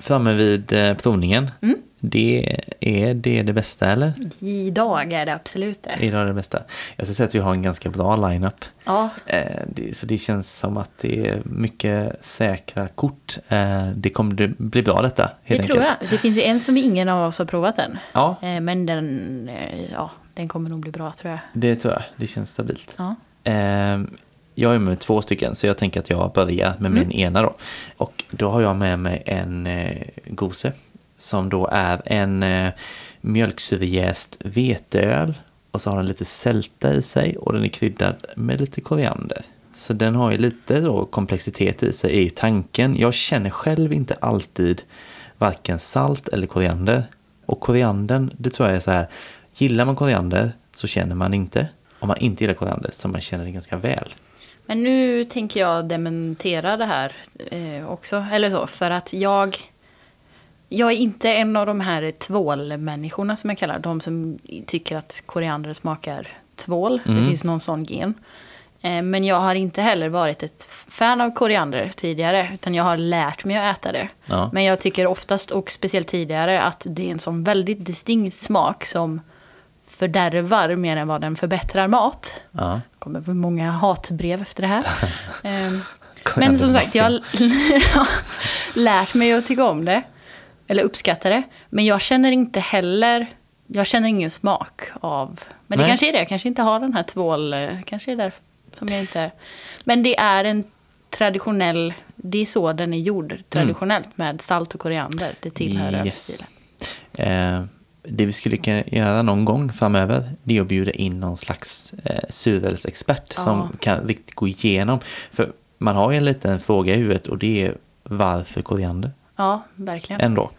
Framme vid eh, provningen. Mm. Det är det det bästa eller? Idag är det absolut det. Idag är det bästa. Jag ska säga att vi har en ganska bra lineup. Ja, Eh, det, så det känns som att det är mycket säkra kort. Eh, det kommer det bli bra detta. det Helt tror enkelt. jag. Det finns ju en som ingen av oss har provat än. Ja, Men den, ja, den kommer nog bli bra tror jag. det tror jag. Det känns stabilt. Ja. Jag är med två stycken så jag tänker att jag börjar med min ena då. Och då har jag med mig en eh, gose som då är en eh, mjölksyrejäst veteöl och så har den lite sälta i sig och den är kryddad med lite koriander. Så den har ju lite då komplexitet i sig, ju tanken. Jag känner själv inte alltid varken salt eller koriander. Och koriandern, det tror jag är så här, gillar man koriander så känner man inte. Om man inte gillar koriander så man känner det ganska väl. Men nu tänker jag dementera det här eh, också. Eller så, för att jag... Jag är inte en av de här tvålmänniskorna som jag kallar. De som tycker att koriander smakar tvål. Mm. Det finns någon sån gen. Eh, men jag har inte heller varit ett fan av koriander tidigare. Utan jag har lärt mig att äta det. Ja. Men jag tycker oftast, och speciellt tidigare, att det är en sån väldigt distinkt smak som fördärvar mer än vad den förbättrar mat. Ja. Kommer väl många hatbrev efter det här. Ehm, Men som sagt, jag har lärt mig att tycka om det. Eller uppskatta det. Men jag känner inte heller, jag känner ingen smak av, men det Nej. kanske är det, jag kanske inte har den här tvål, kanske är det därför som jag inte, men det är en traditionell, det är så den är gjord traditionellt med salt och koriander, det tillhör Yes. ölstilen. Eh, det vi skulle kunna göra någon gång framöver det är att bjuda in någon slags eh, surölsexpert Ja. som kan riktigt gå igenom. För man har ju en liten fråga i huvudet och det är varför koriander Ja, verkligen. ändå.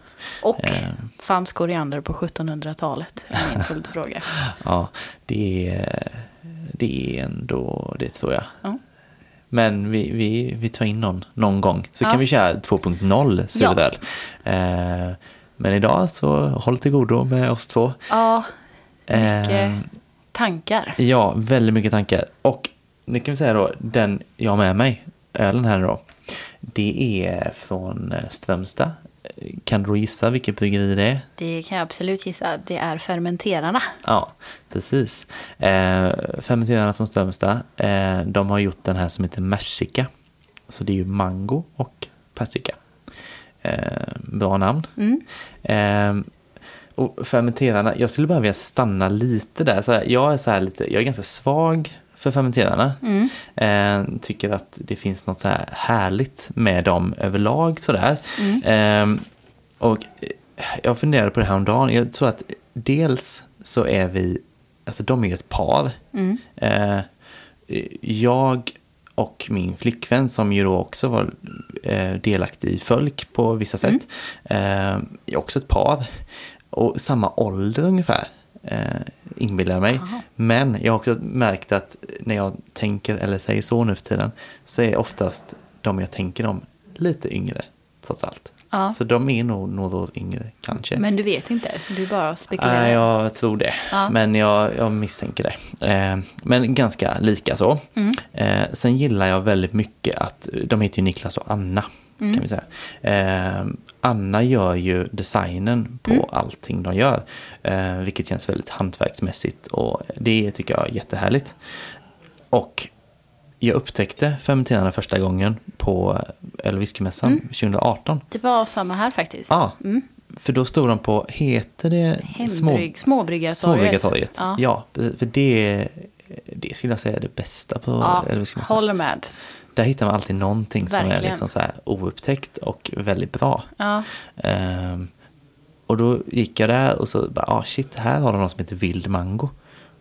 Och Eh. fanns koriander på 1700-talet? Är min följdfråga. Ja, det är, det är ändå det tror jag. Ja. Men vi, vi, vi tar in någon någon gång så Ja. kan vi köra 2.0 suröl. Eh, men idag så håll till godo med oss två. Ja, mycket Eh, tankar. Ja, väldigt mycket tankar. Och nu kan vi säga då, den jag har med mig, ölen här då, det är från eh, Strömstad. Kan du gissa vilket bryggeri det är? Det kan jag absolut gissa. Det är fermenterarna. Ja, precis. Eh, fermenterarna från Strömstad, eh, de har gjort den här som heter Mersika. Så det är ju mango och persika. Eh, bra namn. Mm. Eh, och fermenterarna, jag skulle bara vilja stanna lite där. Så här, jag är så lite, jag är ganska svag för fermenterarna. Mm. Eh, tycker att det finns något så här härligt med dem överlag sådär. Mm. Eh, och jag funderade på det här om dagen. Jag tror att dels så är vi, alltså de är ju ett par. Mm. Eh, jag och min flickvän som ju då också var eh, delaktig i Fölk på vissa sätt. Eh, är också ett par. Och samma ålder ungefär. Eh, inbillar jag mig. Aha. Men jag har också märkt att när jag tänker eller säger så nu för tiden så är oftast de jag tänker om lite yngre trots allt. Ja. Så de är nog några år yngre kanske. Men du vet inte, du bara spekulerar. Nej, jag tror det. Ja. Men jag, jag misstänker det. Eh, men ganska lika så. Mm. Eh, sen gillar jag väldigt mycket att, de heter ju Niklas och Anna. Mm. Kan vi säga. Eh, Anna gör ju designen på Mm. allting de gör. Vilket känns väldigt hantverksmässigt och det tycker jag är jättehärligt. Och jag upptäckte fermenterarna första gången på öl Mm. 2018. Det var samma här faktiskt. Ja, Mm. för då stod de på, heter det Hembrygg, småbryggartorget. Småbryggartorget? Ja. Ja. för det, det skulle jag säga är det bästa på Ja, håller med. Där hittar man alltid någonting som är Verkligen. liksom så här oupptäckt och väldigt bra. Ja. Ehm, och då gick jag där och så bara, ah shit, här har de något som heter vild mango.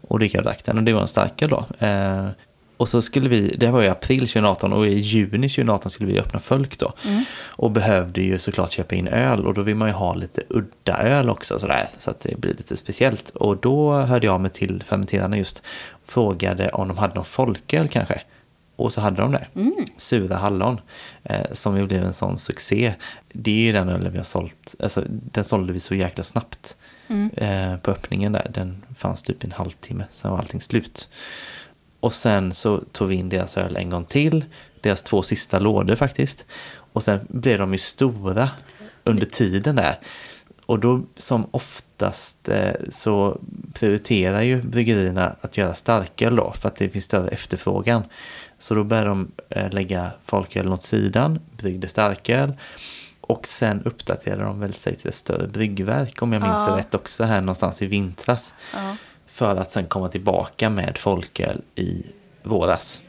Och då gick jag och drack den och det var en starkare då. Ehm, och så skulle vi, det var i april 2018 och i juni 2018 skulle vi öppna Fölk då. Mm. Och behövde ju såklart köpa in öl och då vill man ju ha lite udda öl också sådär, så att det blir lite speciellt. Och då hörde jag mig till fermenterarna just, frågade om de hade någon folköl kanske. Och så hade de det. Mm. Sura hallon. Eh, som ju blev en sån succé. Det är ju den ölen vi har sålt. Alltså, den sålde vi så jäkla snabbt. Mm. Eh, på öppningen där. Den fanns typ en halvtimme. Sen var allting slut. Och sen så tog vi in deras öl en gång till. Deras två sista lådor faktiskt. Och sen blev de ju stora under tiden där. Och då som oftast eh, så prioriterar ju bryggerierna att göra starköl då för att det finns större efterfrågan. Så då började de eh, lägga folkölen åt sidan, bryggde starköl och sen uppdaterade de väl sig till ett större bryggverk om jag minns Ja. rätt också här någonstans i vintras. Ja. För att sen komma tillbaka med folköl i våras.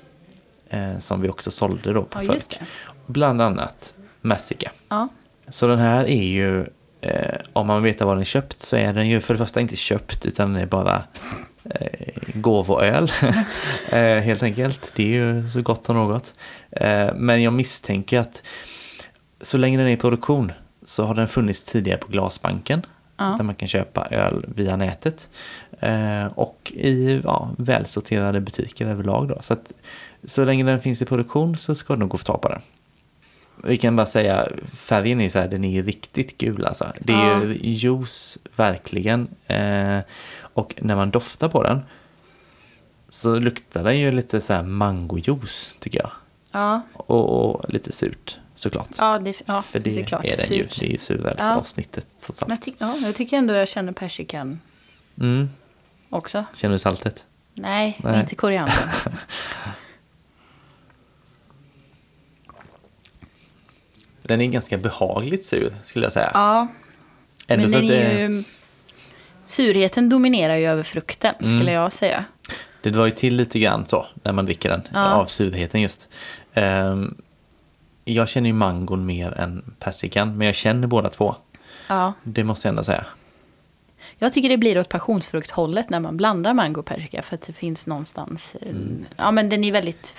Eh, som vi också sålde då på Ja, Folk. Bland annat Massica. Ja. Så den här är ju, eh, om man vet var den är köpt så är den ju för det första inte köpt utan den är bara eh, gåvoöl. eh, helt enkelt. Det är ju så gott som något. Eh, men jag misstänker att så länge den är i produktion så har den funnits tidigare på Glasbanken. Ja. Där man kan köpa öl via nätet. Eh, och i ja, välsorterade butiker överlag. Då. Så, att, så länge den finns i produktion så ska det nog gå att få tag på den. Vi kan bara säga, färgen är så här, den är ju riktigt gul alltså. Det är Ja. ju juice, verkligen. Eh, och när man doftar på den så luktar den ju lite så här mangojuice tycker jag. Ja. Och, och lite surt såklart. Ja, det, ja, För det såklart. är den ju, det är ju surölsavsnittet trots Men allt. ty- ja, jag tycker ändå jag känner persikan Mm. Också. Känner du saltet? Nej, Nej. inte koriander. Den är ganska behagligt sur skulle jag säga. ja, Ändå men den att det, är ju... Surheten dominerar ju över frukten, Mm. skulle jag säga. det drar ju till lite grann så när man dricker den. Ja. Av surheten just. Ehm, jag känner ju mangon mer än persikan. Men jag känner båda två. Ja. Det måste jag ändå säga. Jag tycker det blir åt passionsfrukthållet när man blandar mango och persika. För att det finns någonstans... eh, Mm. Ja, men den är väldigt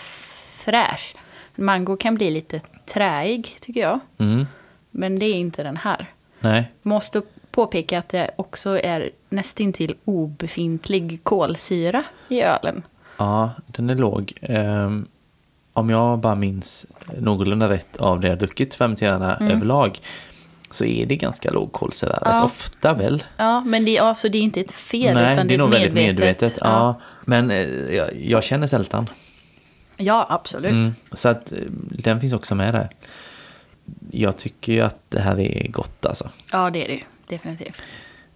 fräsch. Mango kan bli lite träig, tycker jag. Mm. Men det är inte den här. Nej. Måste påpeka att det också är nästintill obefintlig kolsyra i ölen. Ja, den är låg. Ehm, om jag bara minns någorlunda rätt av det jag druckit fermenterarna överlag så är det ganska låg. Rätt Mm. Ja. ofta väl? Ja, men det är, alltså, det är inte ett fel, Nej, utan det är nog väldigt medvetet. medvetet. Ja. Men eh, jag, jag känner sältan. ja, absolut. Mm. Så att eh, den finns också med där. Jag tycker ju att det här är gott alltså. Ja, det är det. Definitivt.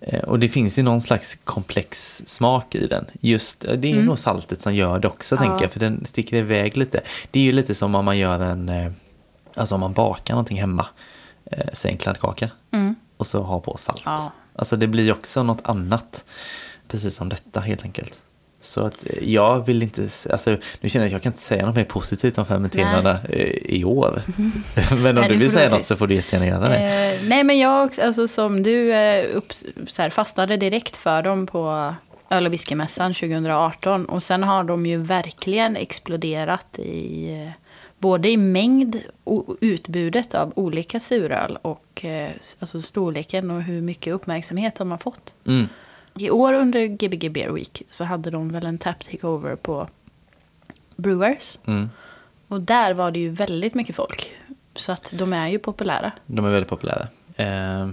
Eh, Och det finns ju någon slags komplex smak i den. Just, det är nog saltet som gör det också Mm. Ja. tänker jag, för den sticker iväg lite. Det är ju lite som om man gör en, alltså om man bakar någonting hemma. Eh, säg en kladdkaka. Mm. Och så ha på salt. Ja. Alltså det blir också något annat. Precis som detta helt enkelt. Så att eh, jag vill inte, alltså nu känner jag att jag kan inte säga något mer positivt om fermenterarna eh, i år. Men om Nej, du vill säga något så får du jättegärna göra det. Eh, nej men jag också, alltså som du eh, upp, så här, fastnade direkt för dem på öl och whiskymässan 2018. Och sen har de ju verkligen exploderat i både i mängd och utbudet av olika suröl och eh, alltså storleken och hur mycket uppmärksamhet de har fått. Mm. I år under Gbg Beer Week så hade de väl en tap takeover på Brewers. Mm. Och där var det ju väldigt mycket folk. Så att de är ju populära. De är väldigt populära. Eh,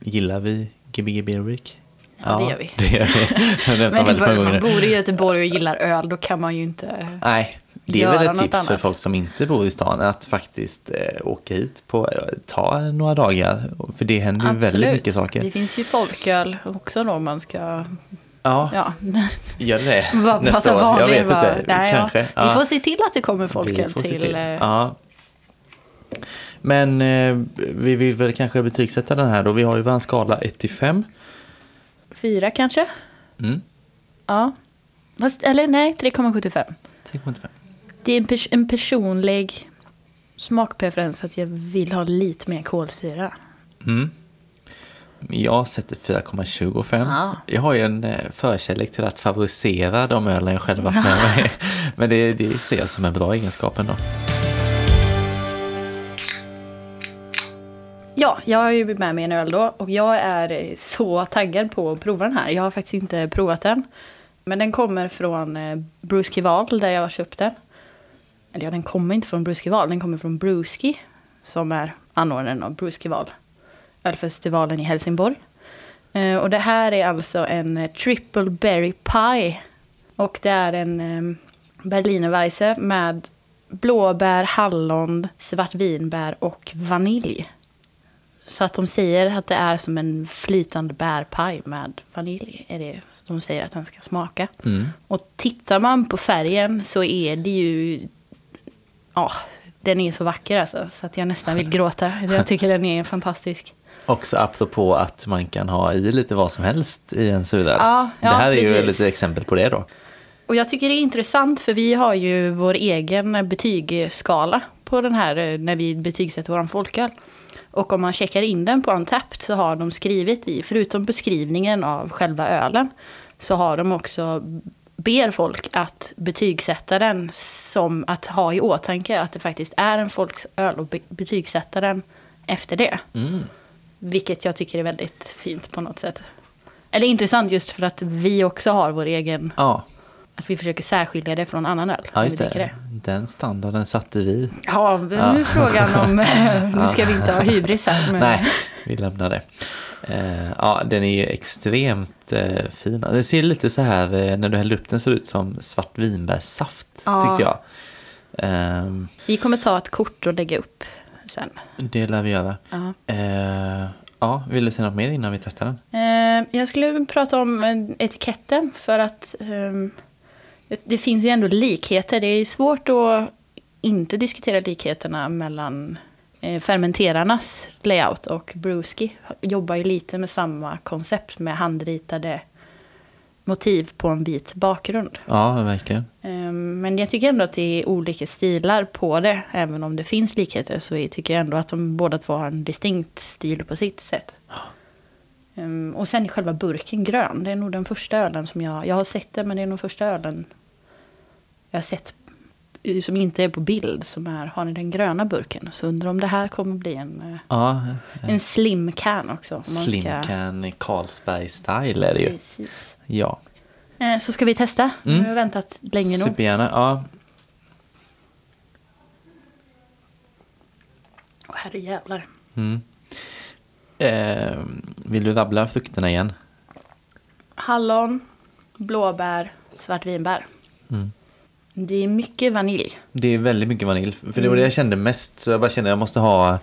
gillar vi Gbg Beer Week? Ja, det gör vi. Det gör vi. Men väldigt många man bor i Göteborg och gillar öl, då kan man ju inte... Nej, det är väl ett tips för folk som inte bor i stan att faktiskt eh, åka hit på, eh, ta några dagar. För det händer ju väldigt mycket saker. Det finns ju folköl också då man ska... Ja, Ja, gör det nästa år. Jag vet bara- inte, Nej, kanske. Ja. Vi får se till att det kommer folköl se till... eh, Ja. Men eh, vi vill väl kanske betygsätta den här då. Vi har ju vår skala 1 till 5. Fyra kanske? Mm. Ja. Fast, eller nej, 3,75. 3,5. Det är en, pers- en personlig smakpreferens att jag vill ha lite mer kolsyra. Mm. Jag sätter 4,25. Ja. Jag har ju en eh, förkärlek till att favorisera de ölen jag själv haft med mig. Men det, det ser jag som en bra egenskap ändå. Ja, jag har ju med mig en öl då och jag är så taggad på att prova den här. Jag har faktiskt inte provat den. Men den kommer från eh, Bruce Kival där jag har köpt den. Eller ja, den kommer inte från Bruce Kival, den kommer från Bruski. Som är anordnaren av Bruce Kival. Ölfestivalen i Helsingborg. Eh, och det här är alltså en eh, triple berry pie. Och det är en eh, berlinerweisse med blåbär, hallon, svartvinbär och vanilj. Så att de säger att det är som en flytande bärpaj med vanilj. Är det de säger att den ska smaka. Mm. Och tittar man på färgen så är det ju... Ja, den är så vacker alltså. Så att jag nästan vill gråta. Jag tycker den är fantastisk. Också apropå att man kan ha i lite vad som helst i en suröl. Ja, det ja, här är ju precis. lite exempel på det då. Och jag tycker det är intressant för vi har ju vår egen betygsskala på den här eh, när vi betygsätter våran folköl. Och om man checkar in den på Untapped så har de skrivit i, förutom beskrivningen av själva ölen, så har de också ber folk att betygsätta den som att ha i åtanke att det faktiskt är en folköl och be- betygsätta den efter det. Mm. Vilket jag tycker är väldigt fint på något sätt. Eller intressant just för att vi också har vår egen Ja, att vi försöker särskilja det från annan öl. ja just dricker det. Den standarden satte vi. Ja, nu är frågan om... nu ska vi inte ha hybris här. Men, Nej, vi lämnar det. Eh, ja, den är ju extremt eh, fin. Den ser lite så här, eh, när du häller upp den ser ut som svartvinbärssaft, Ja. tyckte jag. Ehm, Vi kommer ta ett kort och lägga upp sen. det lär vi göra. Ja. Ja, vill du säga något mer innan vi testar den? Eh, jag skulle prata om etiketten för att ehm, det, finns ju ändå likheter. Det är svårt att inte diskutera likheterna mellan fermenterarnas layout och Brewski. Jobbar ju lite med samma koncept med handritade motiv på en vit bakgrund. Ja, verkligen. Ehm, Men jag tycker ändå att det är olika stilar på det. Även om det finns likheter så tycker jag ändå att de båda två har en distinkt stil på sitt sätt. Ehm, Och sen är själva burken grön. Det är nog den första ölen som jag... Jag har sett det men det är nog första ölen jag har sett eh, som inte är på bild. Som är, har ni den gröna burken? Så undrar om det här kommer bli en, eh, Ja, en slim can också. man ska- Slim can Carlsberg-style är det ju. Precis. Ja, Eh, Så ska vi testa. Nu Mm. har jag väntat länge nog. supergärna. Ja, Åh, herrejävlar. mm. eh, vill du rabbla frukterna igen? Hallon, blåbär, svartvinbär. Mm. Det är mycket vanilj. Det är väldigt mycket vanilj. För det var Mm. det jag kände mest. Så jag bara kände att jag måste ha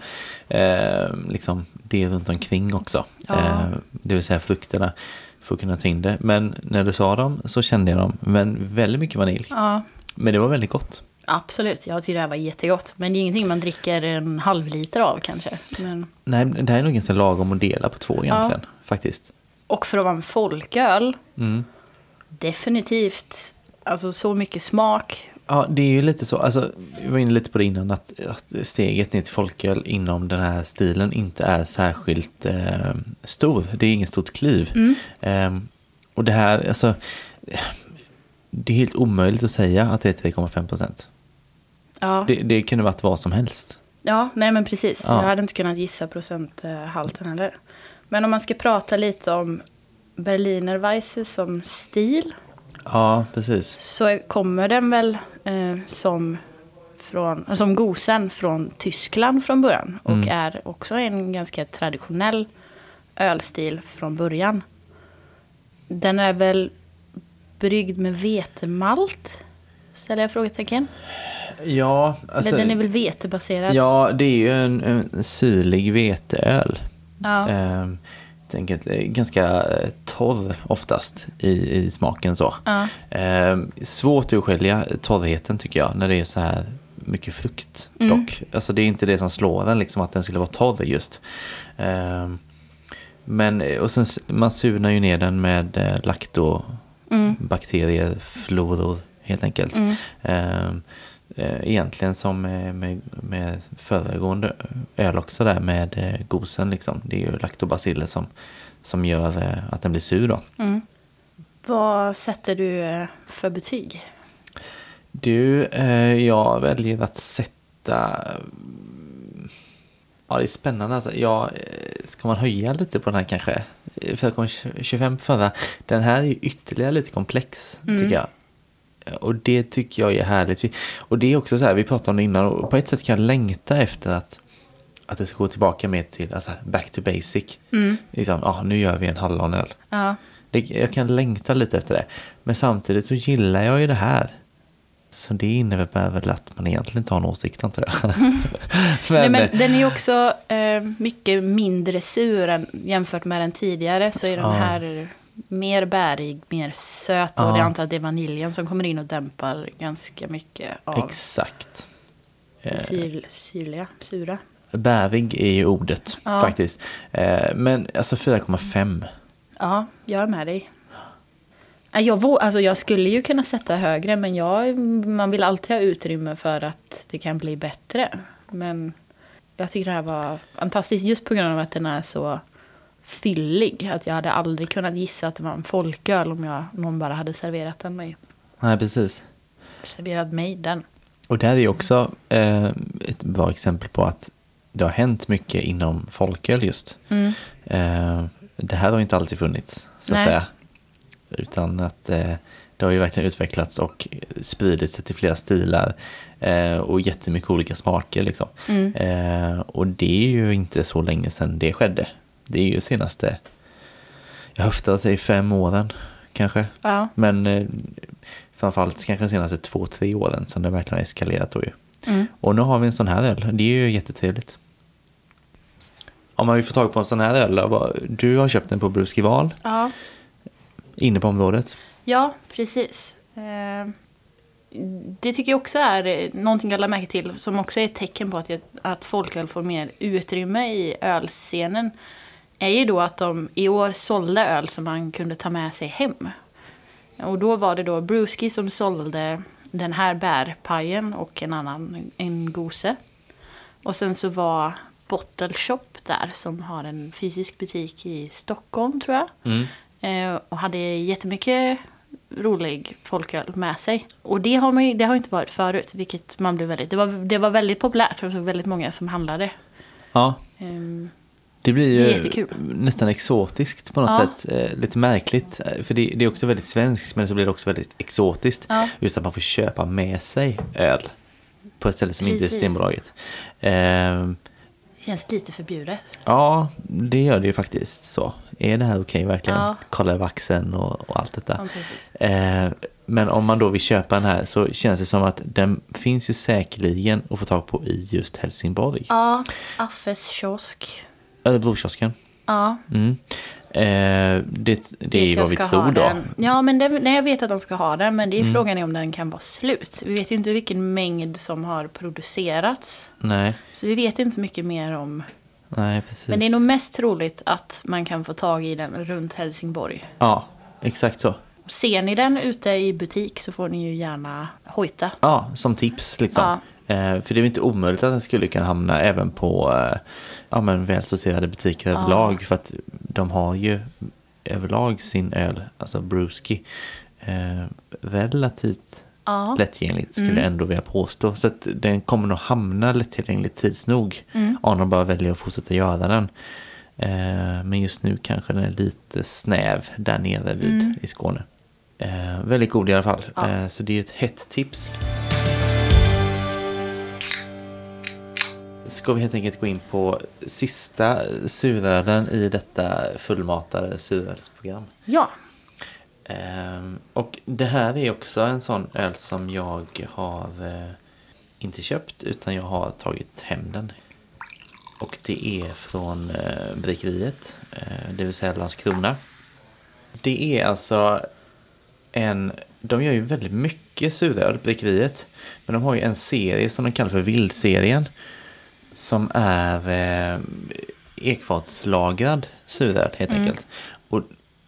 eh, liksom det runt omkring också. Ja. Eh, det vill säga frukterna. För att kunna ta in det. Men när du sa dem så kände jag dem. Men väldigt mycket vanilj. Ja, Men det var väldigt gott. Absolut, jag tycker det här var jättegott. Men det är ingenting man dricker en halv liter av kanske. Men... Nej, det här är nog ganska lagom att dela på två egentligen, faktiskt. Och för att vara en folköl, Mm. definitivt. Alltså så mycket smak. Ja, det är ju lite så, alltså, vi var inne lite på det innan, att, att steget ner till folköl inom den här stilen inte är särskilt eh, stor. Det är inget stort kliv. Eh, och det här, alltså, det är helt omöjligt att säga att det är 3,5 procent. Ja, Det, det kunde varit vad som helst. ja nej men precis. Ja. Jag hade inte kunnat gissa procenthalten heller. Men om man ska prata lite om Berliner Weisse som stil. Ja, precis. Så kommer den väl eh, som, från, som gosen från Tyskland från början. Och Mm. är också en ganska traditionell ölstil från början. Den är väl bryggd med vetemalt? Ställer jag frågetecken? Ja, alltså, Eller den är väl vetebaserad? ja, det är ju en, en syrlig veteöl. Ja. Ehm, det är ganska eh, torr oftast i, i smaken så. Ja. Ehm, svårt att urskilja torrheten tycker jag när det är så här mycket frukt Mm. dock. Alltså det är inte det som slår den liksom att den skulle vara torr just. Ehm, men eh, och sen man surnar ju ner den med eh, laktobakterier, floror helt enkelt. Mm. Eh, egentligen som med, med, föregående öl också där med eh, gosen liksom. Det är ju laktobaciller som, som gör eh, att den blir sur då. Mm. Vad sätter du för betyg? Du, jag väljer att sätta... Ja, det är spännande alltså. Ja, ska man höja lite på den här kanske? Eh, 4,25 förra. Den här är ju ytterligare lite komplex, tycker jag. Och det tycker jag är härligt. Och det är också så här, vi pratade om det innan, och på ett sätt kan jag längta efter att, att det ska gå tillbaka mer till alltså, back to basic. Liksom, ja, nu gör vi en hallonöl. Ja. Det, jag kan längta lite efter det. Men samtidigt så gillar jag ju det här. Så det innebär väl att man egentligen inte har en åsikt antar jag. Nej, men, men den är ju också eh, mycket mindre sur än, jämfört med den tidigare. Så är den Ja. här mer bärig, mer söt. Ja. Och jag antar att det är vaniljen som kommer in och dämpar ganska mycket av Exakt. Eh, syl, syrliga, sura. bärig är ju ordet Ja. faktiskt. Eh, men alltså 4,5. Ja, jag är med dig. Ja, Jag, alltså jag skulle ju kunna sätta högre, men jag, man vill alltid ha utrymme för att det kan bli bättre. Men jag tycker det här var fantastiskt just på grund av att den är så fyllig. Att jag hade aldrig kunnat gissa att det var en folköl om jag, någon bara hade serverat den mig. Nej, precis. Serverat mig den. Och det här är också eh, ett bra exempel på att det har hänt mycket inom folköl just. Mm. Eh, det här har inte alltid funnits, så att Nej. säga. Utan att eh, det har ju verkligen utvecklats och spridit sig till flera stilar eh, och jättemycket olika smaker. Liksom. Mm. Eh, och det är ju inte så länge sedan det skedde. Det är ju senaste, jag höftar säga fem åren kanske. Ja. Men eh, framförallt kanske senaste två, tre åren som det verkligen har eskalerat då ju. Mm. Och nu har vi en sån här öl. Det är ju jättetrevligt. Om man vill få tag på en sån här öl, du har köpt den på Bruskival, Ja. inne på området. Ja, precis. Eh, Det tycker jag också är eh, någonting jag lade märke till som också är ett tecken på att, jag, att folköl får mer utrymme i ölscenen. Är ju då att de i år sålde öl som man kunde ta med sig hem. Och då var det då Brewski som sålde den här bärpajen och en annan, en gose. Och sen så var Bottle Shop där som har en fysisk butik i Stockholm tror jag. Eh, och hade jättemycket rolig folköl med sig. Och det har, man ju, det har inte varit förut, vilket man blev väldigt... Det var, det var väldigt populärt, det var väldigt många som handlade. Ja, Ehm, det blir ju Det nästan exotiskt på något Ja. sätt. Eh, lite märkligt, eh, för det, det är också väldigt svenskt men så blir det också väldigt exotiskt. Ja. Just att man får köpa med sig öl på ett ställe som inte är Precis. Systembolaget. Ehm, känns lite förbjudet. Ja, det gör det ju faktiskt så. Är det här okej verkligen? Ja. Kolla över axeln och, och allt detta. Ja, precis. Eh, men om man då vill köpa den här så känns det som att den finns ju säkerligen att få tag på i just Helsingborg. Ja, Affes kiosk. Örebrokiosken. Ja, Mm. Eh, det det är vad vi tror då. den. Ja, men det, nej, jag vet att de ska ha den. Men det är Mm. frågan är om den kan vara slut. Vi vet ju inte vilken mängd som har producerats. Nej, Så vi vet inte så mycket mer om... nej precis. Men det är nog mest troligt att man kan få tag i den runt Helsingborg. Ja, exakt så. Ser ni den ute i butik så får ni ju gärna hojta. Ja, som tips liksom. Eh, för det är inte omöjligt att den skulle kunna hamna även på eh, ja, men välsorterade butiker Ja. överlag. För att de har ju överlag sin öl, alltså brewski, eh, relativt Ja. lättillgängligt skulle jag ändå vilja påstå. Så att den kommer nog hamna lättillgängligt tids nog. Om de bara väljer att fortsätta göra den. Eh, men just nu kanske den är lite snäv där nere vid i Skåne. Eh, väldigt god i alla fall. Ja. Eh, så det är ett hett tips. Ska vi helt enkelt gå in på sista surölen i detta fullmatade surölsprogram. Ja. Ehm, och det här är också en sån öl som jag har eh, inte köpt utan jag har tagit hem den. Och det är från eh, Bryggeriet, eh, det vill säga Landskrona. Det är alltså en, de gör ju väldigt mycket suröl, Bryggeriet. Men de har ju en serie som de kallar för Vildserien. Som är eh, ekfatslagrad suröl helt enkelt. Och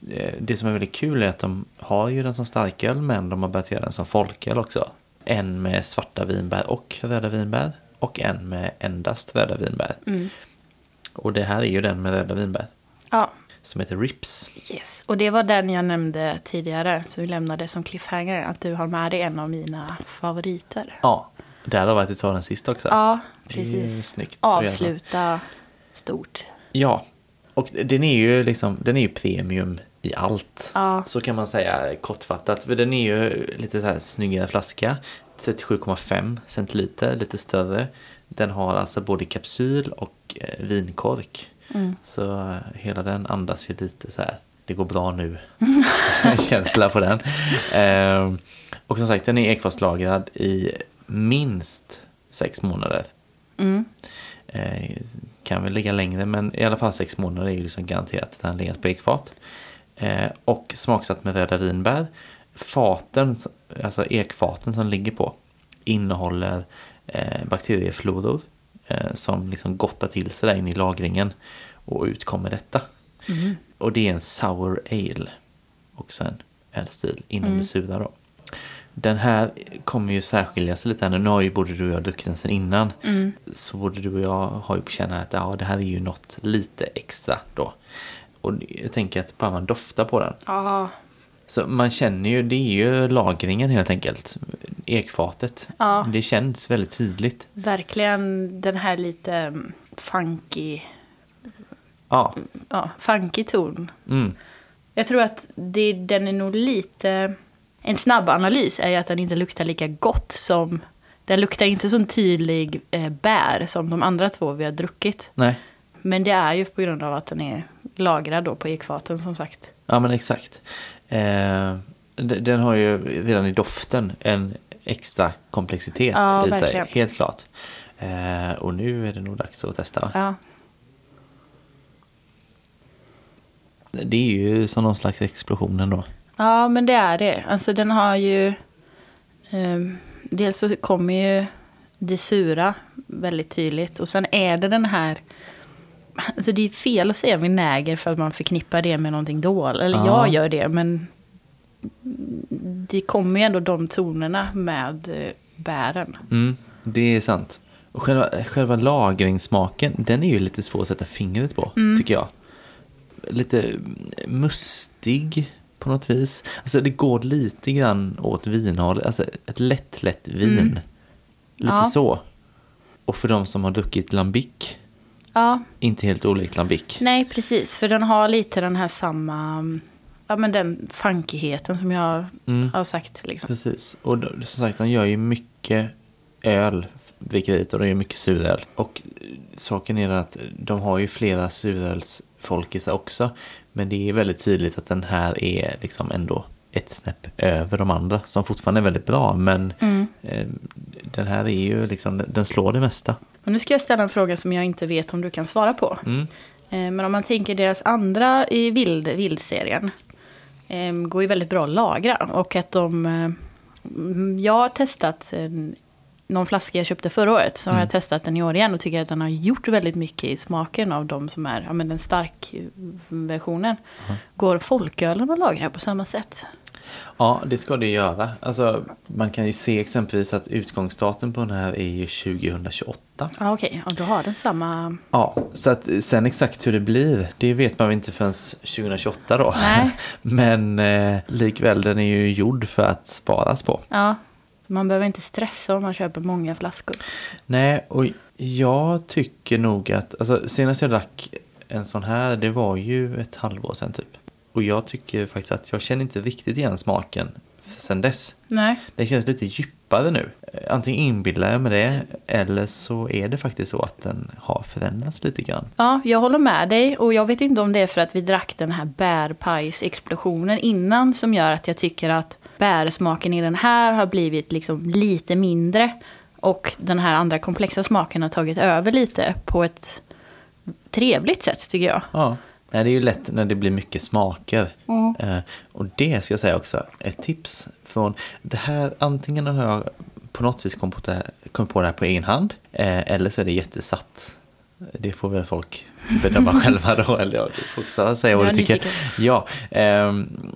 eh, det som är väldigt kul är att de har ju den som starköl men de har börjat göra den som folköl också. En med svarta vinbär och röda vinbär. Och en med endast röda vinbär. Och det här är ju den med röda vinbär. Ja. Som heter Rips. Yes. Och det var den jag nämnde tidigare. Så vi lämnade som cliffhanger. Att du har med dig en av mina favoriter. Ja, där har varit att ta den sist också. Ja, precis. snyggt. Avsluta stort. Ja, och den är ju liksom, den är ju premium i allt. Ja. Så kan man säga kortfattat. För den är ju lite så här snyggare flaska. 37,5 centiliter, lite större. Den har alltså både kapsyl och eh, vinkork. Så eh, hela den andas ju lite så här, det går bra nu. Känsla på den. Ehm, och som sagt, den är ekfatslagrad i minst sex månader. Eh, kan väl ligga längre men i alla fall sex månader är ju liksom garanterat att den legat på ekfat. Eh, och smaksatt med röda vinbär. Faten, alltså ekfaten som ligger på innehåller eh, bakteriefloror som liksom gottar till sig där in i lagringen och ut kommer detta. Och det är en sour ale, också en ölstil inom det sura då. Den här kommer ju särskilja sig lite nu. Har ju både du och jag druckit den sen innan. Så både du och jag har ju på känn att ja, det här är ju något lite extra då. Och jag tänker att bara man doftar på den. Ja, Så man känner ju, det är ju lagringen helt enkelt. Ekfatet. Ja. Det känns väldigt tydligt. verkligen den här lite mm, funky, Ja, ja, funky ton. mm. Jag tror att det, den är nog lite... En snabb analys är ju att den inte luktar lika gott som... Den luktar inte så tydlig eh, bär som de andra två vi har druckit. nej. Men det är ju på grund av att den är lagrad då på ekfaten som sagt. Ja men exakt. Eh, den har ju redan i doften en extra komplexitet Ja, i sig, verkligen. helt klart. Eh, och nu är det nog dags att testa. va? Ja, Det är ju som någon slags explosion ändå. Ja men det är det. Alltså den har ju... ehm, dels så kommer ju det sura väldigt tydligt. Och sen är det den här... Alltså det är fel att säga vinäger för att man förknippar det med någonting dåligt. Eller Ja. jag gör det, men... Det kommer ju ändå de tonerna med eh, bären. Mm, det är sant. Och själva, själva lagringssmaken, den är ju lite svår att sätta fingret på, tycker jag. Lite mustig på något vis. Alltså det går lite grann åt vinhåll, alltså ett lätt, lätt vin. Lite Ja. så. Och för de som har druckit lambic, Ja, inte helt olikt lambic. nej precis. För den har lite den här samma... Ja men den funkigheten som jag Mm. har sagt liksom. Precis. Och då, som sagt, de gör ju mycket öl, vilket och de gör mycket suröl. Och saken är att de har ju flera surölsfolkisar också. Men det är väldigt tydligt att den här är liksom ändå ett snäpp över de andra som fortfarande är väldigt bra. Men eh, den här är ju liksom, den slår det mesta. Och nu ska jag ställa en fråga som jag inte vet om du kan svara på. Mm. Eh, Men om man tänker deras andra i vild, vildserien. Eh, går ju väldigt bra att lagra. Och att de... Eh, mm, jag har testat en, någon flaska jag köpte förra året. Så har jag testat den i år igen och tycker att den har gjort väldigt mycket i smaken av de som är ja, men den stark versionen. Går folkölen att lagra på samma sätt? Ja, det ska det göra. Alltså, man kan ju se exempelvis att utgångsdatum på den här är ju 2028. Ja, okej. Ja, då har den samma... Ja, så att sen exakt hur det blir, det vet man väl inte förrän 2028 då. Nej. Men eh, likväl, den är ju gjord för att sparas på. Ja, man behöver inte stressa om man köper många flaskor. Nej, och jag tycker nog att, alltså senast jag drack en sån här, det var ju ett halvår sedan typ. Och jag tycker faktiskt att jag känner inte riktigt igen smaken sen dess. Nej. Den känns lite djupare nu. Antingen inbillar jag mig det, eller så är det faktiskt så att den har förändrats lite grann. Ja, jag håller med dig. Och jag vet inte om det är för att vi drack den här bärpajsexplosionen innan som gör att jag tycker att bärsmaken i den här har blivit liksom lite mindre. Och den här andra komplexa smaken har tagit över lite på ett trevligt sätt tycker jag. Ja. Nej, det är ju lätt när det blir mycket smaker. Eh, och det ska jag säga också, ett tips från det här, antingen har jag på något vis kommit på det här, på det här på egen hand, eh, eller så är det jättesatt. Det får väl folk bedöma själva då, eller ja, du får också säga vad du tycker. Ja, ehm,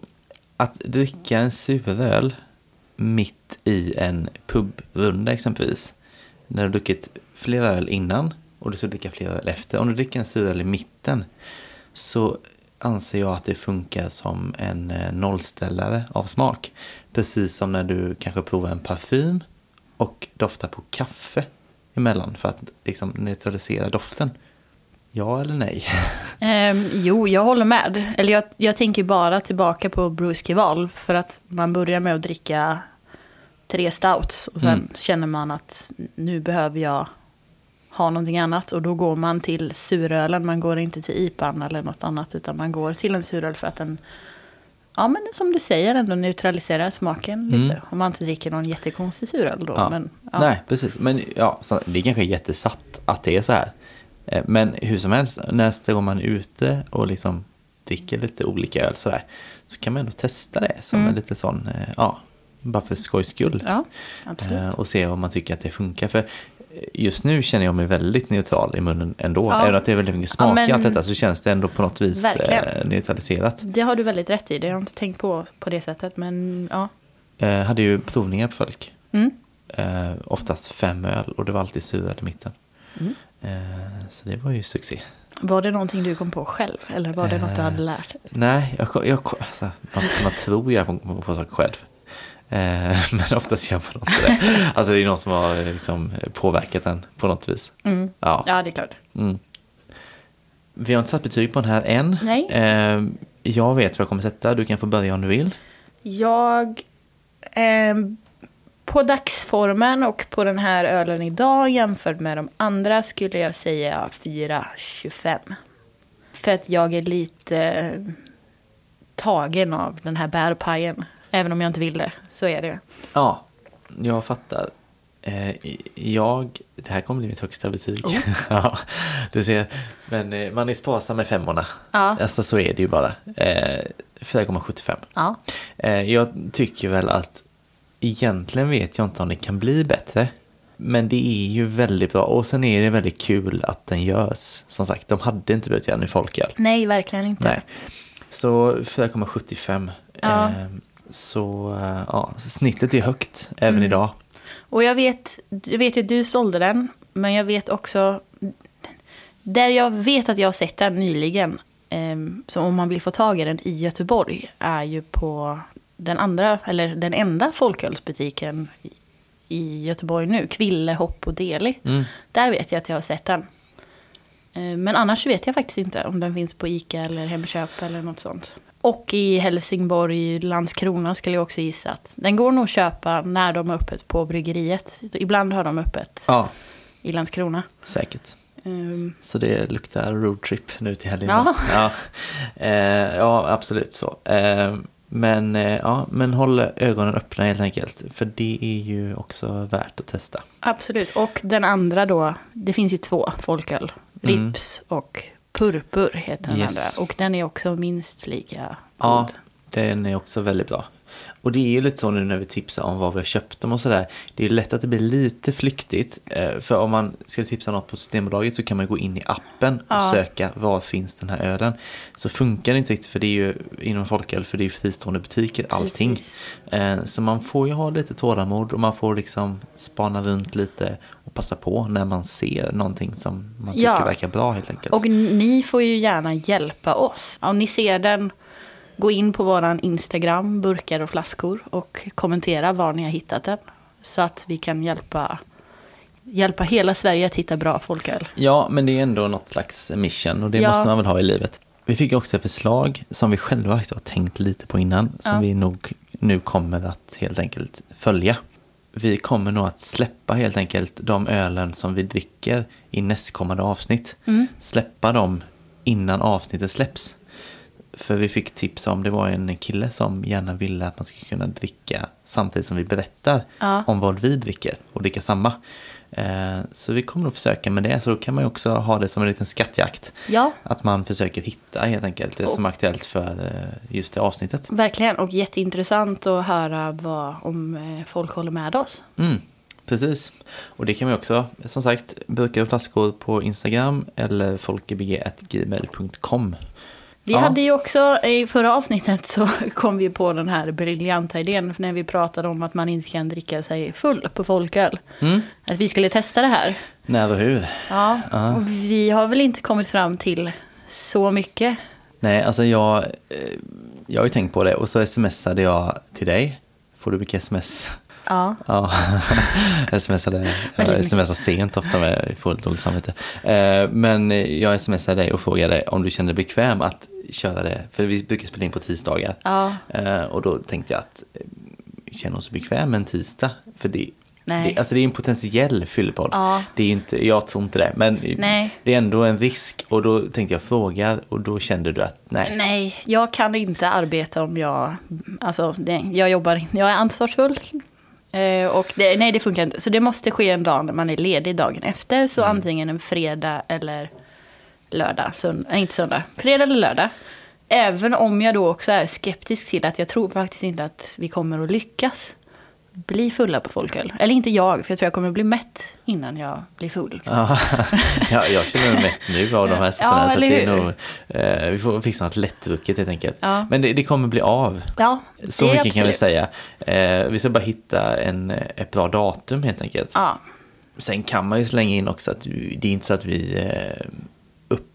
att dricka en suröl mitt i en pubrunda exempelvis, när du har druckit flera öl innan och du ska dricka flera öl efter. Om du dricker en suröl i mitten så anser jag att det funkar som en eh, nollställare av smak. Precis som när du kanske provar en parfym och doftar på kaffe emellan för att liksom neutralisera doften. Ja eller nej? Ehm, jo, jag håller med. Eller jag, jag tänker bara tillbaka på Bruce Keval. För att man börjar med att dricka tre stouts. Och sen Mm. känner man att nu behöver jag ha någonting annat. Och då går man till surölen. Man går inte till IPAn eller något annat. Utan man går till en suröl för att den, ja men som du säger, ändå neutraliserar smaken lite. Om man inte dricker någon jättekonstig suröl då. Mm. Ja. Men, ja. Nej, precis. Men ja, så, det kanske är jättesatt att det är så här. Eh, Men hur som helst, nästa gång man är ute och liksom dricker lite olika öl sådär, så kan man ändå testa det som en lite sån, eh, ja, bara för skojs skull. ja. Eh, Och se om man tycker att det funkar. För just nu känner jag mig väldigt neutral i munnen ändå. Ja. Även att det är väldigt mycket smak Ja, men- i allt detta så känns det ändå på något vis Verkligen. neutraliserat. Det har du väldigt rätt i. Det har jag inte tänkt på på det sättet. Men ja. Eh, hade ju provningar på folk. Mm. Oftast fem öl och det var alltid suröl i mitten. Mm. Eh, så det var ju succé. Var det någonting du kom på själv? Eller var det något du Eh. hade lärt dig? Nej, jag, jag, alltså, man, man tror ju på, på, saker själv. Eh, men oftast gör man inte det. Alltså det är någon som har eh, liksom, påverkat en på något vis. Mm. Ja. Ja, det är klart. Mm. Vi har inte satt betyg på den här än. Nej. Eh, jag vet vad jag kommer sätta. Du kan få börja om du vill. Jag... ehm, på dagsformen och på den här ölen idag jämfört med de andra skulle jag säga 4,25. För att jag är lite eh, tagen av den här bärpajen. Även om jag inte vill det, så är det. Ja, jag fattar. Eh, jag, det här kommer bli mitt högsta betyg. Oh. ja, du ser. Men eh, man är sparsam med femmorna. Ja. Alltså så är det ju bara. Eh, 4,75. Ja. Jag tycker väl att egentligen vet jag inte om det kan bli bättre. Men det är ju väldigt bra. Och sen är det väldigt kul att den görs. Som sagt, de hade inte behövt göra i folköl. Nej, verkligen inte. Nej. Så 4,75. Ja. Eh, så eh, ja, snittet är högt även Mm. idag. Och jag vet, jag vet att du sålde den, men jag vet också... Där jag vet att jag har sett den nyligen, ehm, så om man vill få tag i den i Göteborg, är ju på den andra, eller den enda folkölsbutiken i- Göteborg nu, Kville, Hopp och Deli. Mm. Där vet jag att jag har sett den. Ehm, Men annars vet jag faktiskt inte om den finns på Ica eller Hemköp eller något sånt. Och i Helsingborg, Landskrona skulle jag också gissa att den går nog att köpa när de har öppet på bryggeriet. Ibland har de öppet Ja, i Landskrona. säkert. Ehm, Så det luktar roadtrip nu till helgen. Ja. Ja, eh, ja absolut så. Eh, men, eh, ja, men håll ögonen öppna helt enkelt. För det är ju också värt att testa. absolut. Och den andra då, det finns ju två folköl. Mm. Rips och Purpur heter den Yes. andra. Och den är också minst lika Ja, god. den är också väldigt bra. Och det är ju lite så nu när vi tipsar om vad vi har köpt dem och sådär. Det är lätt att det blir lite flyktigt. eh, För om man ska tipsa något på Systembolaget så kan man gå in i appen och Ja. söka var finns den här ölen. Så funkar det inte riktigt för det är ju inom folköl för det är ju fristående butiker allting. Precis. Eh, Så man får ju ha lite tålamod och man får liksom spana runt lite och passa på när man ser någonting som man tycker Ja. verkar bra helt enkelt. Och ni får ju gärna hjälpa oss. Om ni ser den, gå in på våran Instagram, burkar och flaskor och kommentera var ni har hittat den. Så att vi kan hjälpa, hjälpa hela Sverige att hitta bra folköl. Ja, men det är ändå något slags mission och det Ja. måste man väl ha i livet. Vi fick också ett förslag som vi själva har tänkt lite på innan, som Ja. vi nog nu kommer att helt enkelt följa. Vi kommer nog att släppa helt enkelt de ölen som vi dricker i nästkommande avsnitt. Mm. Släppa dem innan avsnittet släpps. För vi fick tips om, det var en kille som gärna ville att man skulle kunna dricka samtidigt som vi berättar Ja. om vad vi dricker och dricka samma. Eh, Så vi kommer nog försöka med det, så då kan man ju också ha det som en liten skattjakt. Ja, Att man försöker hitta helt enkelt det som är aktuellt för eh, just det avsnittet. verkligen. Och jätteintressant att höra vad, om eh, folk håller med oss. Mm, precis. Och det kan man också, som sagt, och flaskor på Instagram eller folkebg.gmail.com. Vi Ja. hade ju också, i förra avsnittet så kom vi på den här briljanta idén när vi pratade om att man inte kan dricka sig full på folköl. Mm. Att vi skulle testa det här. När och hur? Ja, Ja. och vi har väl inte kommit fram till så mycket. Nej, alltså jag, eh, jag har ju tänkt på det och så smsade jag till dig. Får du mycket sms? Ja. Ja, smsade, jag smsar sent ofta med lite dåligt samvete. Eh, Men jag smsade dig och frågade om du kände dig bekväm att köra det, för vi brukar spela in på tisdagar. Ja. Eh, Och då tänkte jag att eh, känner hon sig bekväm med en tisdag? För det, Nej. det, alltså det är en potentiell fyllepodd. Ja. Det är inte, jag tror inte det, men Nej. det är ändå en risk. Och då tänkte jag fråga och då kände du att nej. Nej, jag kan inte arbeta om jag... Alltså, det, jag jobbar. Jag är ansvarsfull. Eh, och det, nej, det funkar inte. Så det måste ske en dag när man är ledig dagen efter. Så antingen en fredag eller lördag. Nej, inte söndag. Fredag eller lördag. Även om jag då också är skeptisk till att jag tror faktiskt inte att vi kommer att lyckas bli fulla på folköl. Eller inte jag, för jag tror jag kommer bli mätt innan jag blir full. Ja, ja, jag känner mig mätt nu av de här sorterna. Ja, så det är nog, eh, vi får fixa något lättdrucket helt enkelt. Ja. Men det, det kommer bli av. Ja, Så mycket kan vi absolut. säga. Eh, vi ska bara hitta en, ett bra datum helt enkelt. Ja, Sen kan man ju slänga in också att det är inte så att vi eh,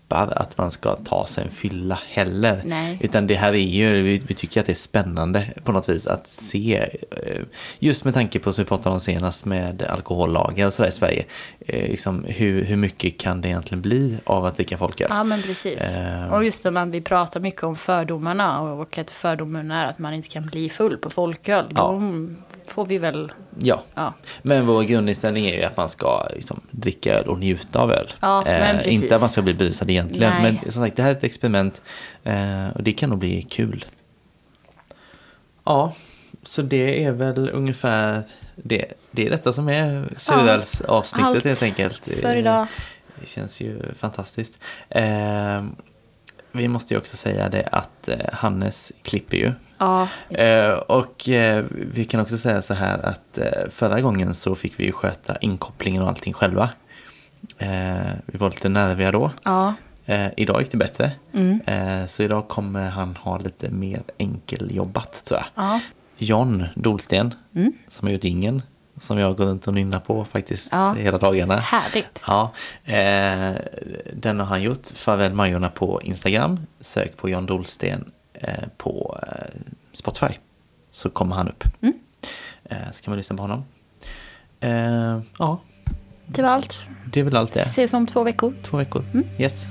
uppar att man ska ta sig en fylla heller. Nej. Utan det här är ju, vi, vi tycker att det är spännande på något vis att se, eh, just med tanke på som vi pratade om senast med alkohollagar och sådär i Sverige, eh, liksom, hur, hur mycket kan det egentligen bli av att dricka folköl? Ja, men precis. Eh. Och just när vi pratar mycket om fördomarna och att fördomen är att man inte kan bli full på folköl. Då får vi väl... Ja. Ja. Men vår grundinställning är ju att man ska liksom, dricka öl och njuta av öl. Ja, precis. inte att man ska bli berusad egentligen. Nej. Men som sagt, det här är ett experiment eh, och det kan nog bli kul. Ja, så det är väl ungefär det. Det är detta som är surölsavsnittet allt helt enkelt. för idag. Det känns ju fantastiskt. Eh, vi måste ju också säga det att eh, Hannes klipper ju. Ja, Eh, och eh, vi kan också säga så här att förra gången så fick vi ju sköta inkopplingen och allting själva. Vi var lite nerviga då. ja, idag gick det bättre. Mm. Så idag kommer han ha lite mer enkeljobbat tror jag. ja. John Dolsten, Mm. som har gjort ingen, som jag går runt och nynnar på faktiskt Ja. hela dagarna. Härligt. Ja, eh, den har han gjort. Farväl Majorna på Instagram. Sök på John Dolsten eh, på eh, Spotify. Så kommer han upp. Mm. Eh, så kan man lyssna på honom. Eh, ja, Det var allt. det är väl allt det. Ses om två veckor. Två veckor. Mm. Yes.